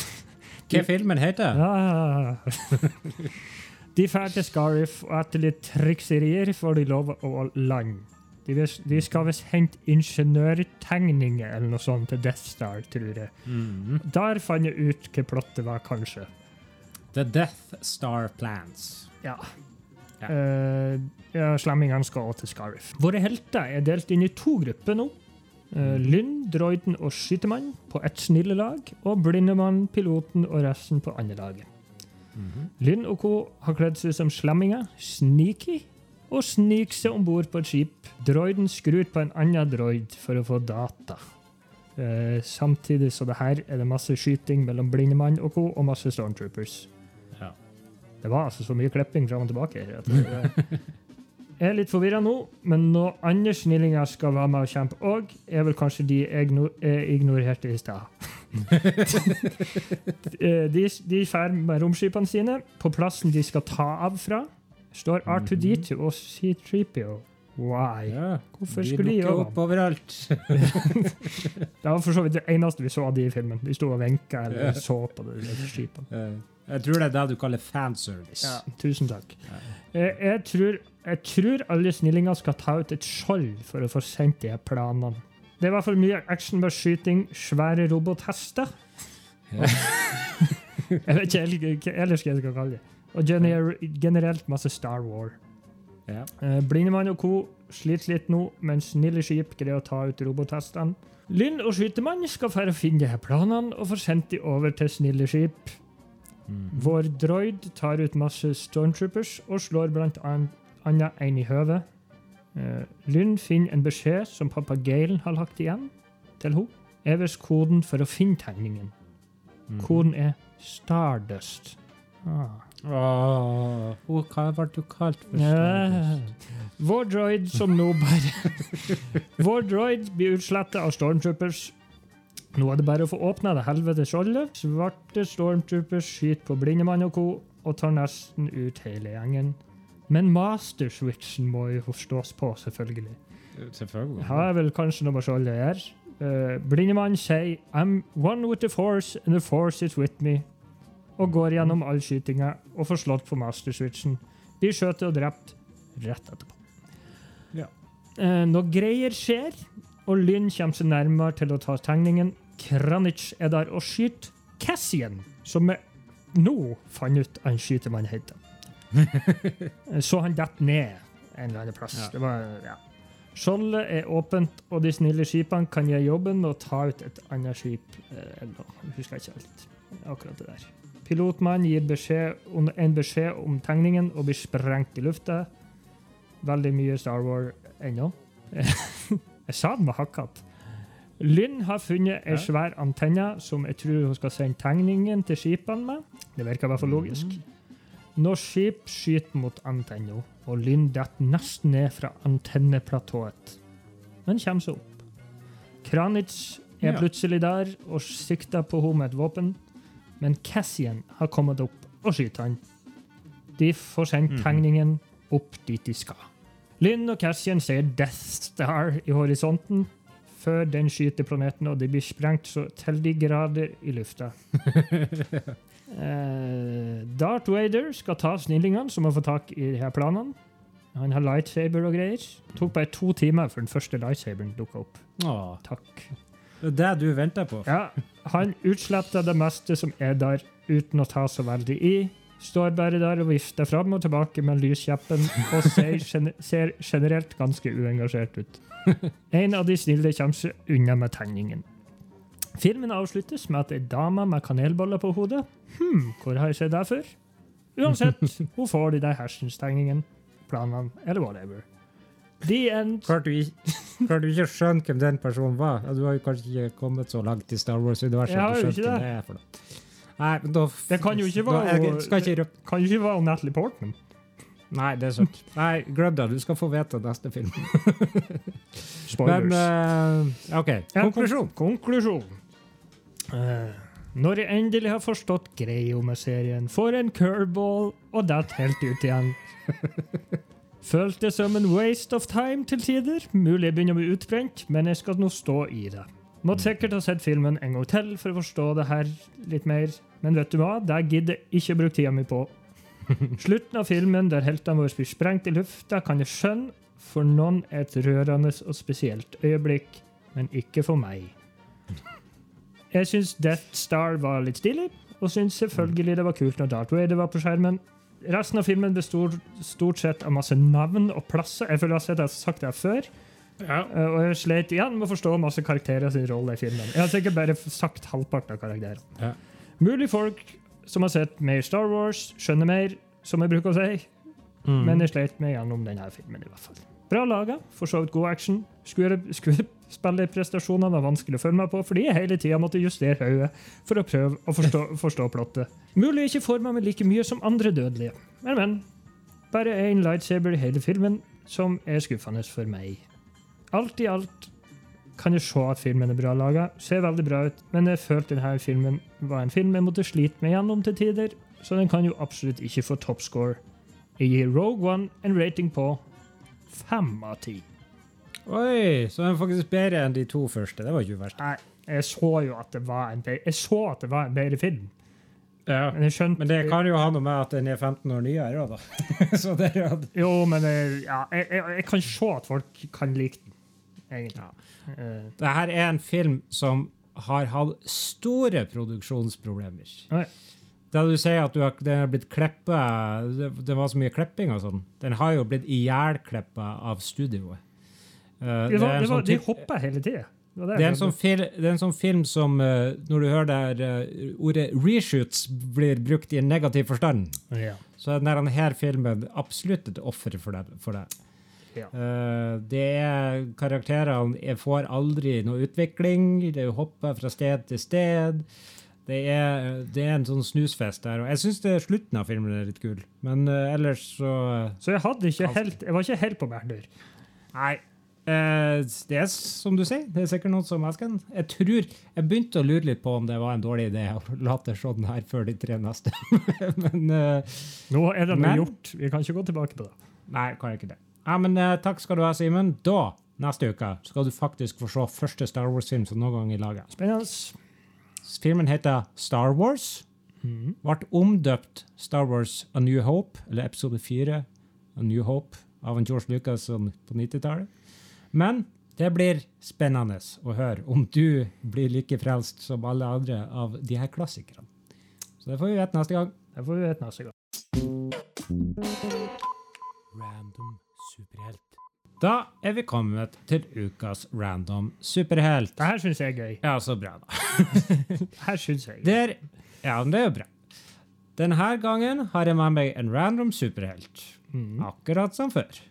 Speaker 1: Hva filmen heter?
Speaker 2: ja. De drar til Scarif, og etter litt trikserier får de lov å lande. De, de skal visst hente ingeniørtegninger eller noe sånt til Death Star, tror jeg.
Speaker 1: Mm.
Speaker 2: Der fant jeg ut hva plottet var, kanskje.
Speaker 1: The Death Star Plans.
Speaker 2: Ja.
Speaker 1: Ja.
Speaker 2: Eh, ja, Slemmingene skal også til Scarif. Våre helter er delt inn i to grupper nå. Uh, Lynn, droiden og skytemann på ett snillelag, og blindemann, piloten og resten på andre laget.
Speaker 1: Mhm.
Speaker 2: Lynn og co. har kledd seg som slemminger, sneaky, og sniker seg om bord på et skip. Droiden skrur på en annen droid for å få data. Eh, samtidig så det her er det masse skyting mellom blindemann og co. og masse stormtroopers.
Speaker 1: Ja.
Speaker 2: Det var altså så mye klipping fram og tilbake. Jeg, det- Jeg er litt forvirra nå, men når andre snillinger skal være med og kjempe òg, er vel kanskje de jeg jeg ignorerte i stad. Eh, de de drar med romskipene sine. På plassen de skal ta av fra, står R2D2 og C3PO. Why?
Speaker 1: Ja.
Speaker 2: Hvorfor skulle de gjøre
Speaker 1: opp overalt.
Speaker 2: Det var for så vidt det eneste vi så av de i filmen. De sto og vinka eller
Speaker 1: Ja.
Speaker 2: så på det det skipet.
Speaker 1: Eh, Jeg tror det er det du kaller fanservice.
Speaker 2: Ja, tusen takk.
Speaker 1: Ja.
Speaker 2: Eh, Jeg tror, jeg tror alle snillinger skal ta ut et skjold for å få sendt de her planene. Det var for mye action med skyting, svære robothester.
Speaker 1: Ja.
Speaker 2: Jeg vet ikke ellers hva jeg skal kalle det. Og gener generelt masse Star War.
Speaker 1: Ja.
Speaker 2: Eh, Blindemann og co. sliter litt nå, men snille skip greier å ta ut robothestene. Lynn og Skytemann skal for å finne de her planene og få sendt de over til snille skip.
Speaker 1: Mhm.
Speaker 2: Vår droid tar ut masse stormtroopers og slår blant annet en i høvet. Uh, Lynn finner en beskjed som pappa Galen har lagt igjen til henne. Er visst koden for å finne tegningen.
Speaker 1: Mm.
Speaker 2: Koden er Stardust. Ah.
Speaker 1: Åh, hva ble du kalt for?
Speaker 2: Stardust?
Speaker 1: Stardust?
Speaker 2: Vår droid som nå bare Vår droid blir utsletta av stormtroopers. Nå er det bare å få åpna det helvete skjoldet. Svarte stormtroopers skyter på Blindemann og co. og tar nesten ut hele gjengen. Men master switchen må jo forstås på, selvfølgelig.
Speaker 1: Selvfølgelig.
Speaker 2: Har vel kanskje noe med skjoldet å gjøre. Uh, Blindemann sier I'm one with the force, and the force is with me. Og går gjennom all skytinga og får slått på master switchen. Blir skutt og drept rett etterpå.
Speaker 1: Ja.
Speaker 2: Uh, når greier skjer, og Lynn kommer seg nærmere til å ta tegningen, Kranich er der og skyter Cassian, som jeg nå fant ut han skytemann heter. Eh, Så han detter ned en eller annen plass.
Speaker 1: Ja.
Speaker 2: Det var, ja. Skjoldet er åpent, og de snille skipene kan gjøre jobben med å ta ut et annet skip. eh, Eller. Jeg husker ikke helt akkurat det der. Pilotmannen gir beskjed om, en beskjed om tegningen og blir sprengt i lufta. Veldig mye Star Wars ennå. jeg sa den var hakkete. Lynn har funnet ei svær antenne som jeg tror hun skal sende tegningen til skipene med. Det virker i hvert fall logisk. Når skip skyter mot antenna, og Lynn detter nesten ned fra antenneplatået, men kommer seg opp. Kranitz er plutselig der og sikter på henne med et våpen, men Cassian har kommet opp og skyter han. De får sendt
Speaker 1: Mhm.
Speaker 2: tegningen opp dit de skal. Lynn og Cassian ser Death Star i horisonten før den skyter planeten, og de blir sprengt så til de grader i lufta. Eh, Darth Vader skal ta snillingene som har fått tak i de her planene. Han har lightsaber og greier. Det tok bare to timer før den første lightsaberen dukka opp.
Speaker 1: Åh,
Speaker 2: Takk.
Speaker 1: det er det du venter på.
Speaker 2: Ja, Han utsletta det meste som er der, uten å ta så veldig i. Står bare der og vifter fram og tilbake med lyskjeppen og ser, gen ser generelt ganske uengasjert ut. En av de snille kommer seg unna med tegningen. Filmen avsluttes med at ei dame med kanelboller på hodet Hm, hvor har jeg sett det før? Uansett, hun får de der hersens-tegningene, planene eller whatever. The end.
Speaker 1: Klarte du, du ikke skjønner hvem den personen var. Du har jo kanskje ikke kommet så langt i Star Wars-universet.
Speaker 2: Jeg har jo ikke
Speaker 1: det noe. Nei, men da
Speaker 2: Det kan jo ikke
Speaker 1: da-
Speaker 2: være-
Speaker 1: Jeg skal ikke
Speaker 2: Kan jo ikke være Natalie Portman.
Speaker 1: Nei, det er sant. Nei, glem det. Du skal få vite neste film.
Speaker 2: Spoilers.
Speaker 1: Men uh, OK. Konklusjon.
Speaker 2: Konklusjon. Uh, når jeg endelig har forstått greia med serien, får en curveball og detter helt ut igjen. Føltes som en waste of time til tider. Mulig jeg begynner å bli utbrent, men jeg skal nå stå i det. Måtte sikkert ha sett filmen en gang til for å forstå det her litt mer, men vet du hva? Det gidder jeg ikke å bruke tida mi på. Slutten av filmen der heltene våre blir sprengt i lufta, kan jeg skjønne for noen er et rørende og spesielt øyeblikk, men ikke for meg. Jeg syns Death Star var litt stilig, og syns selvfølgelig det var kult når Darth Vader var på skjermen. Resten av filmen bestod stort sett av masse navn og plasser. Jeg føler jeg har sagt det før,
Speaker 1: Ja.
Speaker 2: eh, og jeg slet igjen med å forstå masse karakterer sin rolle i filmen. Jeg har sikkert bare sagt halvparten av karakterene.
Speaker 1: Ja.
Speaker 2: Mulig folk som har sett mer Star Wars, skjønner mer, som jeg bruker å si.
Speaker 1: Mm.
Speaker 2: Men jeg slet meg gjennom denne filmen. i hvert fall. Bra laga, for så vidt god action. Skuespillerprestasjonene var vanskelig å følge meg på, fordi jeg hele tida måtte justere hodet for å prøve å forstå, forstå plottet. Mulig jeg ikke forma meg like mye som andre dødelige, men, men. Bare én lightsaber i hele filmen, som er skuffende for meg. Alt i alt kan jeg se at filmen er bra laga, ser veldig bra ut, men jeg følte denne filmen var en film jeg måtte slite meg gjennom til tider, så den kan jo absolutt ikke få toppscore. Jeg gir Rogue One en rating på fem av ti.
Speaker 1: Oi, så den er faktisk bedre enn de to første. Det var ikke verst.
Speaker 2: Nei, jeg så jo at det var en bedre, jeg så at det var en bedre film.
Speaker 1: Ja.
Speaker 2: Men
Speaker 1: Men det kan jo ha noe med at den er 15 år nyere da. jo
Speaker 2: Jo, men jeg, ja, jeg, jeg, jeg kan se at folk kan like den, egentlig. Ja.
Speaker 1: Det her er en film som har hatt store produksjonsproblemer.
Speaker 2: Oi.
Speaker 1: Da du sier at du har, den har blitt klippet, det, det var så mye klipping og sånn, den har jo blitt ihjelklippa av studioet. Uh,
Speaker 2: det var, det var,
Speaker 1: sånn
Speaker 2: de hopper hele tida. Det, det
Speaker 1: er en sånn,
Speaker 2: skjønte.
Speaker 1: fil, det er en sånn film som uh, Når du hører der uh, ordet 'reshoots' blir brukt i en negativ forstand,
Speaker 2: ja.
Speaker 1: så er denne her filmen absolutt et offer for det. For det.
Speaker 2: Ja.
Speaker 1: Eh, det er Karakterene jeg får aldri noe utvikling. Det hopper fra sted til sted. Det er, det er en sånn snusfest der. Og jeg syns slutten av filmen er litt kul, men uh, ellers så
Speaker 2: Så jeg helt Jeg var ikke helt på Berner.
Speaker 1: Nei. Uh, det er som du sier, det er sikkert noen som elsker den. Jeg tror, jeg begynte å lure litt på om det var en dårlig idé å late sånn her før de tre neste. men uh,
Speaker 2: Nå er det
Speaker 1: Men-
Speaker 2: noe gjort. Vi kan ikke gå tilbake på det.
Speaker 1: Nei, kan jeg ikke det. Ja, men eh, Takk skal du ha, Simen. Da, neste uke, skal du faktisk få se første Star Wars-film som noen gang er laga.
Speaker 2: Spennende.
Speaker 1: Filmen heter Star Wars.
Speaker 2: Mm.
Speaker 1: Ble omdøpt Star Wars A New Hope, eller episode 4 A New Hope, av en George Lucas på 90-tallet. Men det blir spennende å høre om du blir like frelst som alle andre av de her klassikerne. Så det får vi vite neste gang.
Speaker 2: Det får vi vite neste gang.
Speaker 1: Random superhelt. Da er vi kommet til ukas random superhelt.
Speaker 2: Det her syns jeg er gøy.
Speaker 1: Ja, så bra, da.
Speaker 2: Det her synes jeg.
Speaker 1: er Der, ja, men det er jo bra. Denne gangen har jeg med meg en random superhelt.
Speaker 2: Mm.
Speaker 1: Akkurat som før.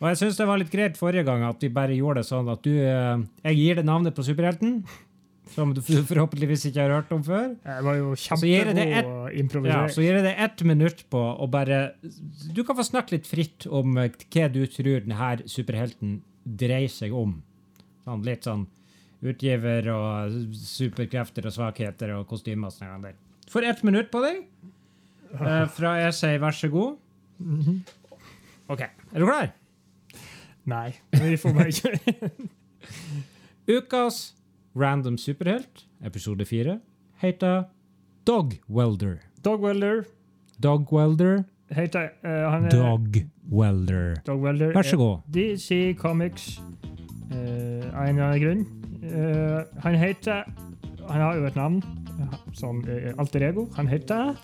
Speaker 1: Og jeg syns det var litt greit forrige gang at vi bare gjorde det sånn at du eh, Jeg gir det navnet på superhelten. Som du forhåpentligvis ikke har hørt om før.
Speaker 2: Jeg var jo
Speaker 1: det
Speaker 2: kjempegod å improvisere.
Speaker 1: Ja, så gir jeg deg ett minutt på å bare Du kan få snakke litt fritt om eh, hva du tror denne superhelten dreier seg om. Sånn, litt sånn utgiver og superkrefter og svakheter og kostymer og sånn Du For ett minutt på deg. Eh, fra jeg sier vær så god.
Speaker 2: Mhm.
Speaker 1: OK. Er du klar?
Speaker 2: Nei, vi får bare kjøre.
Speaker 1: Ukas random superhelt, episode fire, heter Dog Welder.
Speaker 2: Dog Welder
Speaker 1: Dog Welder.
Speaker 2: heter uh, han er,
Speaker 1: Dog Welder.
Speaker 2: Dog Welder
Speaker 1: Vær så god.
Speaker 2: DC Comics av av en eller annen grunn. Uh, han heter Han har jo et navn, som eh, alter ego. Han heter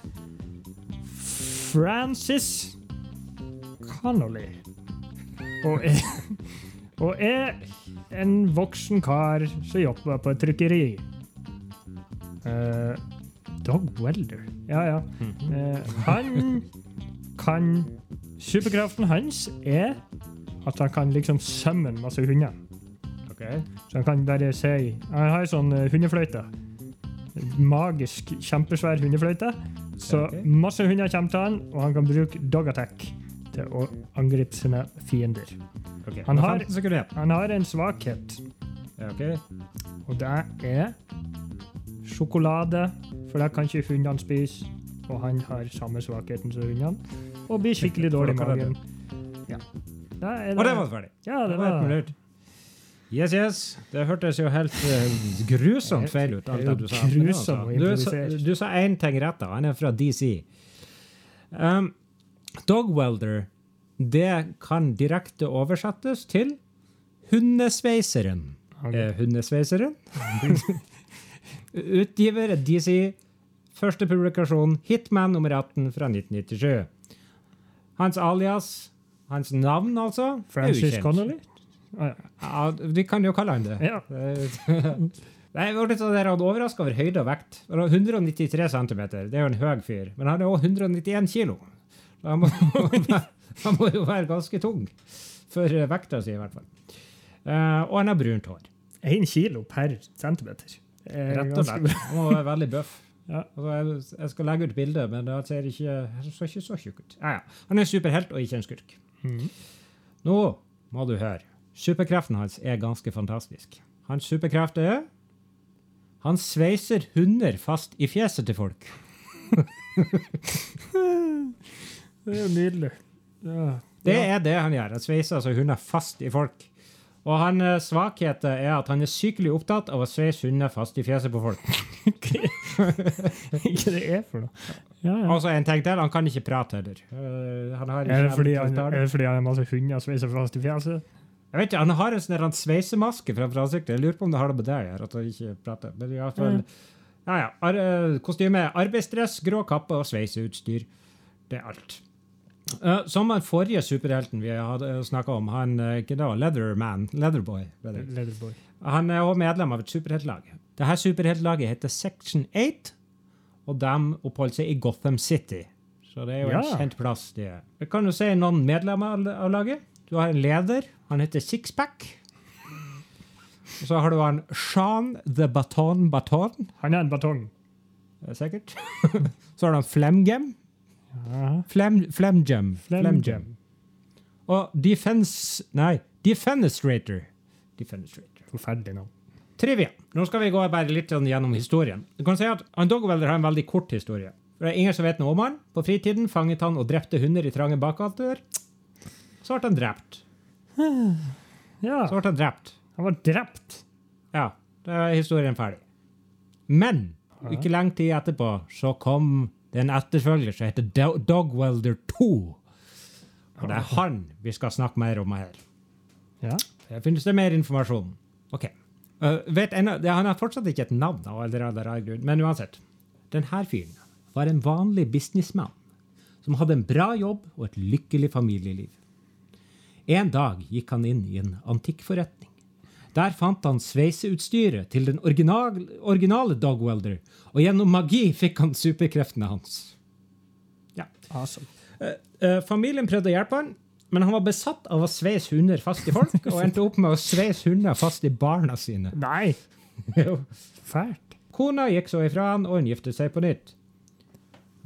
Speaker 2: Francis Connolly. Og er, og er en voksen kar som jobber på et trykkeri. Uh, Dog Welder. Ja, ja. Uh, han kan Superkraften hans er at han kan liksom summon masse hunder. Så han kan bare si Han har sånn uh, hundefløyte. Magisk, kjempesvær hundefløyte. Så masse hunder kommer til han, og han kan bruke dog attack til å angripe sine fiender.
Speaker 1: Ok,
Speaker 2: Han har-
Speaker 1: 15 sekunder igjen.
Speaker 2: Han har en svakhet,
Speaker 1: Ja, ok.
Speaker 2: og det er sjokolade, for det kan ikke hundene spise. Og han har samme svakheten som hundene, og blir skikkelig dårlig i magen. Ja. Det er
Speaker 1: Og det var ferdig.
Speaker 2: Ja, det
Speaker 1: Det var et. Yes, yes. Det hørtes jo helt uh, grusomt feil ut. alt det du sa.
Speaker 2: Grusom å improvisere.
Speaker 1: du sa én ting rett, da. Han er fra DC. Um, dog welder, det kan direkte oversettes til hundesveiseren.
Speaker 2: Okay.
Speaker 1: Eh, hundesveiseren? Utgiver er DC. Første publikasjon, Hitman nummer 18 fra 1997. Hans alias, hans navn altså,
Speaker 2: Francis. Connolly? Ah, ja.
Speaker 1: Vi kan jo kalle han det.
Speaker 2: Ja.
Speaker 1: Nei, Jeg ble litt sånn overraska over høyde og vekt. 193 cm, det er jo en høy fyr. Men han er òg 191 kilo. Han må, han må jo være ganske tung. For vekta si, i hvert fall. Uh, og han har brunt hår.
Speaker 2: Én kilo per centimeter. Eh,
Speaker 1: Rett og slett. Han må være veldig bøff.
Speaker 2: Ja.
Speaker 1: Altså, jeg, skal legge ut bilde, men det ser ikke så, ikke så tjukk ut. Ja, ja. Han er superhelt og ikke en skurk.
Speaker 2: Mm.
Speaker 1: Nå må du høre. Superkreften hans er ganske fantastisk. Hans superkreft er Han sveiser hunder fast i fjeset til folk.
Speaker 2: Det er jo nydelig. Ja.
Speaker 1: Det er det han gjør. Han sveiser altså hunder fast i folk. Og hans svakhet er at han er sykelig opptatt av å sveise hunder fast i fjeset på folk.
Speaker 2: Ikke det er for noe. Ja, ja.
Speaker 1: Altså en ting til, han kan ikke prate heller. Eh, han har ikke
Speaker 2: Er det fordi han, er det fordi han har masse hunder sveiser fast i fjeset?
Speaker 1: Jeg vet ikke, Han har en sånn sveisemaske framfor ansiktet. Jeg lurer på om det har det med det å gjøre. at han ikke prater. Men i hvert fall, ja, ja. Ar eh, kostyme, arbeidsdress, grå kappe og sveiseutstyr. Det er alt. Eh, som den forrige superhelten vi hadde snakka om, han uh, da, Leatherman, Leatherboy.
Speaker 2: Leatherboy.
Speaker 1: han er også medlem av et superheltlag. Dette superheltlaget heter Section 8, og de oppholder seg i Gotham City. Så det er jo en kjent plass. de er. Jeg kan jo si noen medlemmer av laget. Du har en leder. Han heter Sixpack. Og så har du han Sean the Baton Baton.
Speaker 2: Han er en batong.
Speaker 1: Er sikkert. så har du han Flemgem. Flemgem.
Speaker 2: Flemgem.
Speaker 1: Og Defense Nei, Defenestrator. Defenestrator.
Speaker 2: Forferdelig navn.
Speaker 1: Trivia. Nå skal vi gå bare litt sånn gjennom historien. Du kan si at Dogwelder har en veldig kort historie. For det er ingen som vet noe om han. På fritiden fanget han og drepte hunder i trange bakgater. Så ble han drept.
Speaker 2: Ja,
Speaker 1: Så ble han drept.
Speaker 2: han var drept.
Speaker 1: Ja, da er historien ferdig. Men ikke lenge tid etterpå så kom det er en etterfølger som heter Do- Dogwelder 2. Og det er han vi skal snakke mer om her.
Speaker 2: Ja.
Speaker 1: Her finnes det mer informasjon. Ok. Uh, vet en, han har fortsatt ikke et navn, men uansett. Denne fyren var en vanlig businessmann som hadde en bra jobb og et lykkelig familieliv. En dag gikk han inn i en antikkforretning. Der fant han sveiseutstyret til den original, originale Dogwelder, og gjennom magi fikk han superkreftene hans. Ja.
Speaker 2: Awesome.
Speaker 1: Eh, eh, familien prøvde å hjelpe han, men han var besatt av å sveise hunder fast i folk, og endte opp med å sveise hunder fast i barna sine.
Speaker 2: Nei! Fælt.
Speaker 1: Kona gikk så ifra han, og hun giftet seg på nytt.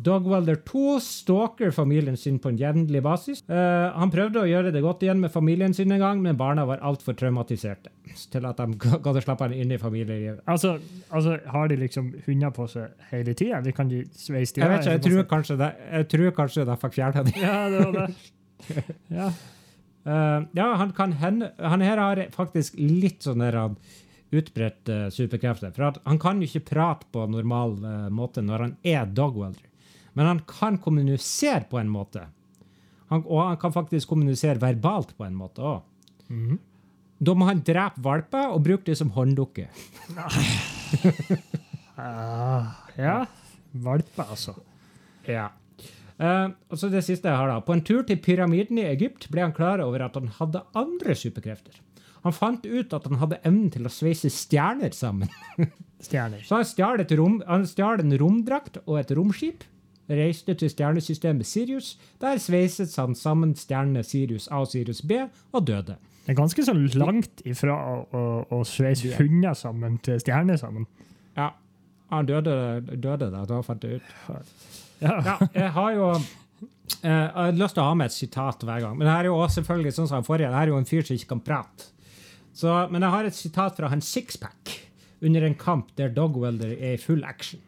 Speaker 1: Dogwelder 2 stalker familien sin på en jevnlig basis. Uh, han prøvde å gjøre det godt igjen med familien sin en gang, men barna var altfor traumatiserte til at de gadd å slappe han inn i familielivet.
Speaker 2: Altså, altså, har de liksom hunder på seg hele tida, eller kan de sveise de
Speaker 1: Jeg vet ikke, jeg tror kanskje det, jeg tror kanskje de fikk fjerna dem.
Speaker 2: Ja, det var det. Ja.
Speaker 1: Uh, ja, han kan hende Han her har faktisk litt sånn der han utbredt uh, superkrefter. For han kan jo ikke prate på normal uh, måte når han er dogwelder. Men han kan kommunisere på en måte. Han, og han kan faktisk kommunisere verbalt på en måte òg.
Speaker 2: Mhm.
Speaker 1: Da må han drepe valper og bruke det som hånddukke.
Speaker 2: Ah, ja. Valper, altså.
Speaker 1: Ja. Uh, og så det siste jeg har da. På en tur til pyramiden i Egypt ble han klar over at han hadde andre superkrefter. Han fant ut at han hadde evnen til å sveise stjerner sammen.
Speaker 2: Stjerner.
Speaker 1: Så han stjal, rom, han stjal en romdrakt og et romskip, reiste til stjernesystemet Sirius. Der sveiset han sammen stjernene Sirius A og Sirius B, og døde.
Speaker 2: Det er ganske så langt ifra å, å, å sveise hunder sammen til stjerner sammen.
Speaker 1: Ja, han døde, døde da, da fant jeg ut.
Speaker 2: Ja.
Speaker 1: Ja, jeg har jo eh, jeg har lyst til å ha med et sitat hver gang. Men det her er jo også selvfølgelig sånn som han forrige. Det her er jo en fyr som ikke kan prate. Så, men jeg har et sitat fra han Sixpack under en kamp der Dogwelder er i full action.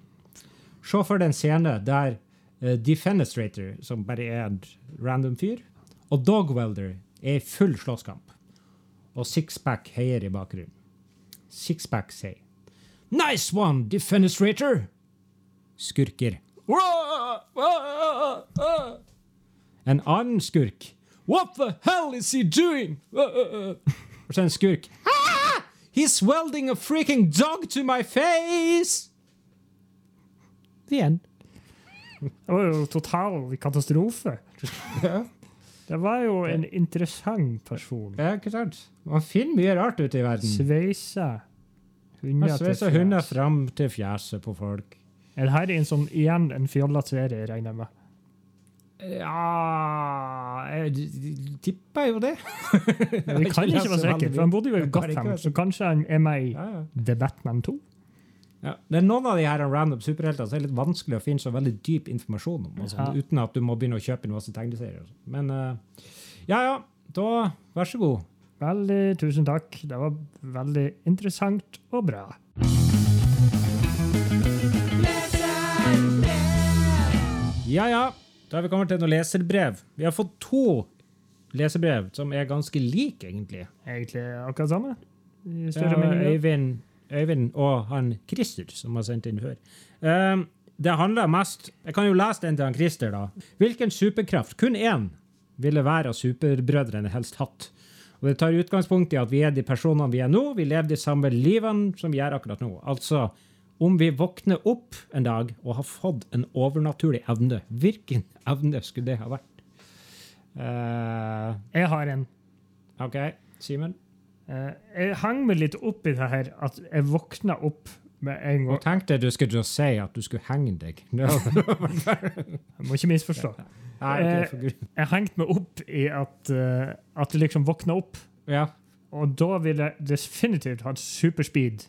Speaker 1: Se for deg en scene der Defenestrator, som bare er en random fyr, og Dogwelder er i full slåsskamp. Og Sixpack heier i bakgrunnen. Sixpack sier Nice one, Defenestrator! Skurker. En annen skurk. What the hell is he doing? Og så en skurk. Ah! He's welding a freaking dog to my face! The end.
Speaker 2: Det var jo total katastrofe.
Speaker 1: Ja,
Speaker 2: Det var jo en interessant person.
Speaker 1: ja, ikke sant? Man finner mye rart ute i verden.
Speaker 2: Sveisa hunder til
Speaker 1: fjes. hunder fram til fjeset på folk.
Speaker 2: Er det her en sånn, igjen en fjollete serie, regner jeg med?
Speaker 1: Ja Jeg tipper jo det.
Speaker 2: Vi kan ikke være sikre, for han bodde jo i Gotham, så kanskje han er med i. The Batman 2?
Speaker 1: Ja. Det er noen av de her random superheltene som er litt vanskelig å finne så veldig dyp informasjon om, sånn,
Speaker 2: Ja.
Speaker 1: uten at du må begynne å kjøpe inn masse tegneserier. Men uh, ja, ja, da vær så god.
Speaker 2: Veldig tusen takk. Det var veldig interessant og bra.
Speaker 1: Ja, ja, da er vi kommet til noen leserbrev. Vi har fått to leserbrev som er ganske like, egentlig.
Speaker 2: Egentlig akkurat samme. I
Speaker 1: Ja,
Speaker 2: større.
Speaker 1: Øyvind, Øyvind og han Christer, som har sendt inn før. Um, det handler mest Jeg kan jo lese den til han Christer, da. Hvilken superkraft, kun én, ville hver av superbrødrene helst hatt? Og Det tar utgangspunkt i at vi er de personene vi er nå. Vi lever de samme livene som vi gjør akkurat nå. Altså, om vi våkner opp en dag og har fått en overnaturlig evne, hvilken evne skulle det ha vært? Uh,
Speaker 2: Jeg har en.
Speaker 1: OK, Simen?
Speaker 2: Eh, jeg hang meg litt opp i det her at jeg våkna opp med en gang.
Speaker 1: Og tenkte jeg du skulle si at du skulle henge deg. No.
Speaker 2: Jeg må ikke misforstå.
Speaker 1: Nei, for Gud.
Speaker 2: Jeg hengte meg opp i at, eh, at jeg liksom våkna opp,
Speaker 1: Ja.
Speaker 2: og da ville jeg definitivt hatt superspeed.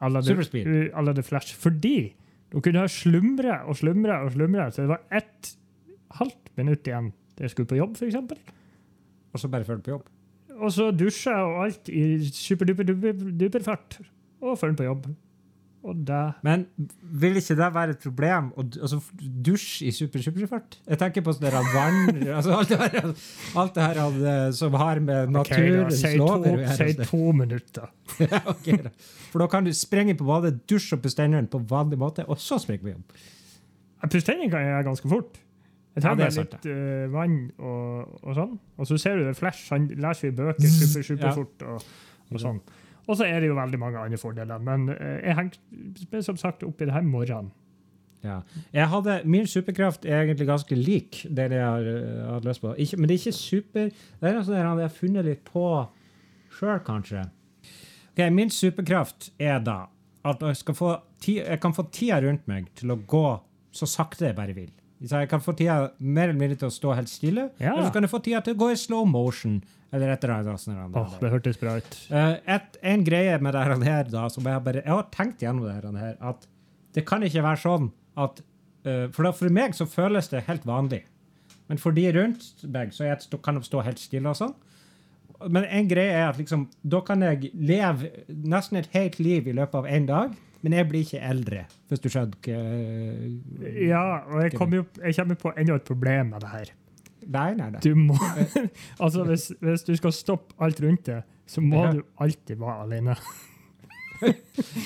Speaker 2: à la The- Flash. Fordi du kunne ha slumra og slumra og slumra, til det var ett halvt minutt igjen til jeg skulle på jobb, f.eks.
Speaker 1: Og så bare følge på jobb.
Speaker 2: Og så dusja og alt i superduper fart. Og følge på jobb.
Speaker 1: Men vil ikke det være et problem å altså, dusje i super superfart? Jeg tenker på sånn vann altså, alt, det her, alt det her som har med naturens
Speaker 2: okay,
Speaker 1: lover å
Speaker 2: si to minutter.
Speaker 1: okay, da. For da kan du sprenge på badet, dusje og hendene på vanlig måte, og så springe på jobb.
Speaker 2: Pusteinen kan jeg ganske fort. Jeg
Speaker 1: Ja,
Speaker 2: tar
Speaker 1: er
Speaker 2: litt uh, vann og, og sånn. Og så ser du det Flash. Han leser jo bøker super, superfort. Og, og sånn. Og så er det jo veldig mange andre fordeler. Men uh, jeg hengte som sagt opp i det her morgenen.
Speaker 1: Ja. Jeg hadde, min superkraft er egentlig ganske lik det jeg har, uh, hatt lyst på. Ikke, men det er ikke super Det er altså det jeg har funnet litt på sjøl, kanskje. Ok, Min superkraft er da at jeg, få ti, jeg kan få tida rundt meg til å gå så sakte jeg bare vil. Så jeg kan få tida mer eller mindre til å stå helt stille,
Speaker 2: Ja.
Speaker 1: eller så kan jeg få tida til å gå i slow motion, eller et eller annet sånt.
Speaker 2: oh, det hørtes bra ut.
Speaker 1: Eh, et, en greie med det her, da, som jeg bare Jeg har tenkt gjennom det her, at det kan ikke være sånn at eh, For da, for meg så føles det helt vanlig. Men for de rundt meg så jeg, kan de stå helt stille og sånn. Men en greie er at liksom, da kan jeg leve nesten et helt liv i løpet av én dag, men jeg blir ikke eldre, hvis du skjønner hva
Speaker 2: Ja, og jeg kommer jo jeg kommer på enda et problem med det her.
Speaker 1: Nei, nei, nei.
Speaker 2: Du må Altså, hvis, hvis du skal stoppe alt rundt det, så må
Speaker 1: Ja.
Speaker 2: du alltid være alene.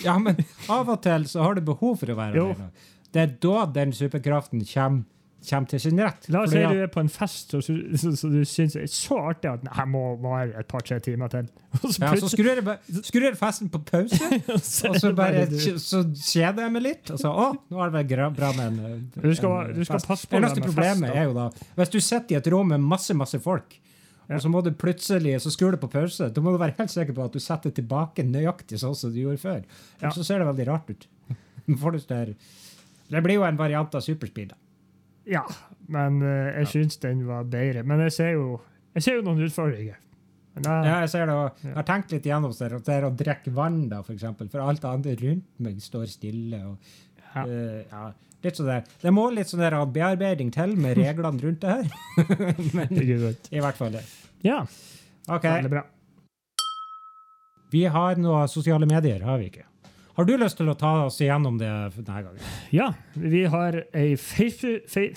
Speaker 1: Ja, men av og til så har du behov for å være
Speaker 2: Jo.
Speaker 1: alene. Det er da den superkraften kommer, kommer til sin rett.
Speaker 2: La oss si du er på en fest og så, så, så du syns det er så artig at jeg må vare et par-tre timer til. Så
Speaker 1: Ja, så skrur jeg, skrur jeg festen på pause, og
Speaker 2: er
Speaker 1: så bare så kjeder jeg meg litt. Og så å, nå har det vært bra med en, eh,
Speaker 2: Du skal,
Speaker 1: en
Speaker 2: du skal
Speaker 1: fest.
Speaker 2: passe på
Speaker 1: Det
Speaker 2: neste
Speaker 1: eneste problemet
Speaker 2: fest.
Speaker 1: er jo da Hvis du sitter i et rom med masse masse folk,
Speaker 2: Ja.
Speaker 1: og så må du plutselig så skrur du på pause, da må du være helt sikker på at du setter tilbake nøyaktig sånn som du gjorde før.
Speaker 2: Ja.
Speaker 1: Så ser det veldig rart ut. Det blir jo en variant av superspeed. da.
Speaker 2: Ja, men uh, jeg syns den var bedre. Men jeg ser jo, jeg ser jo noen utfordringer. Men jeg,
Speaker 1: Ja, jeg ser det, og jeg har tenkt litt gjennom det, det er å drikke vann, da, for eksempel. For alt andre rundt meg står stille. og
Speaker 2: Ja.
Speaker 1: Uh, ja, litt sånn der. Det må litt sånn der bearbeiding til med reglene rundt det her. Men i hvert fall det.
Speaker 2: Ja,
Speaker 1: Okay.
Speaker 2: veldig bra.
Speaker 1: Vi har noen sosiale medier, har vi ikke? Har du lyst til å ta oss igjennom det denne gangen?
Speaker 2: Ja, vi har ei Facebook... Fe,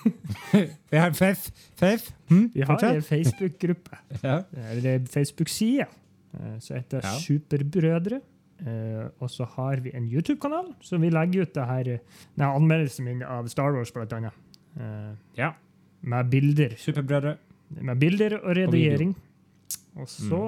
Speaker 1: Vi har Feff. Feff.
Speaker 2: Vi har
Speaker 1: Fortsett.
Speaker 2: ei Facebook-gruppe.
Speaker 1: Ja.
Speaker 2: Eller ei Facebook-side eh, som heter
Speaker 1: Ja.
Speaker 2: Superbrødre. Uh, og så har vi en YouTube-kanal, så vi legger ut det her, nei, anmeldelsen min av Star Wars, blant annet. Uh,
Speaker 1: ja.
Speaker 2: med bilder.
Speaker 1: Superbrødre.
Speaker 2: Med bilder og redigering. Og så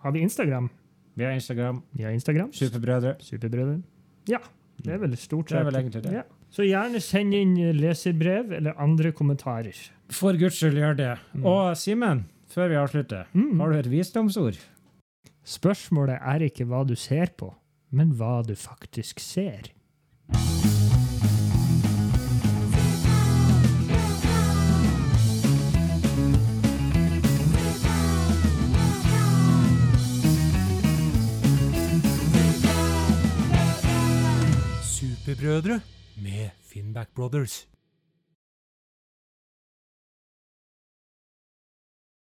Speaker 2: har vi Instagram.
Speaker 1: Vi har Instagram.
Speaker 2: Vi har Instagram.
Speaker 1: Superbrødre.
Speaker 2: Superbrødre. Ja, det er vel stort
Speaker 1: Det er
Speaker 2: sett.
Speaker 1: vel egentlig det.
Speaker 2: Ja. Så gjerne send inn leserbrev eller andre kommentarer.
Speaker 1: For guds skyld, gjør det.
Speaker 2: Mm.
Speaker 1: Og Simen, før vi avslutter,
Speaker 2: Mm.
Speaker 1: har du et visdomsord?
Speaker 2: Spørsmålet er ikke hva du ser på, men hva du faktisk ser.
Speaker 1: Superbrødre med Finnback Brothers.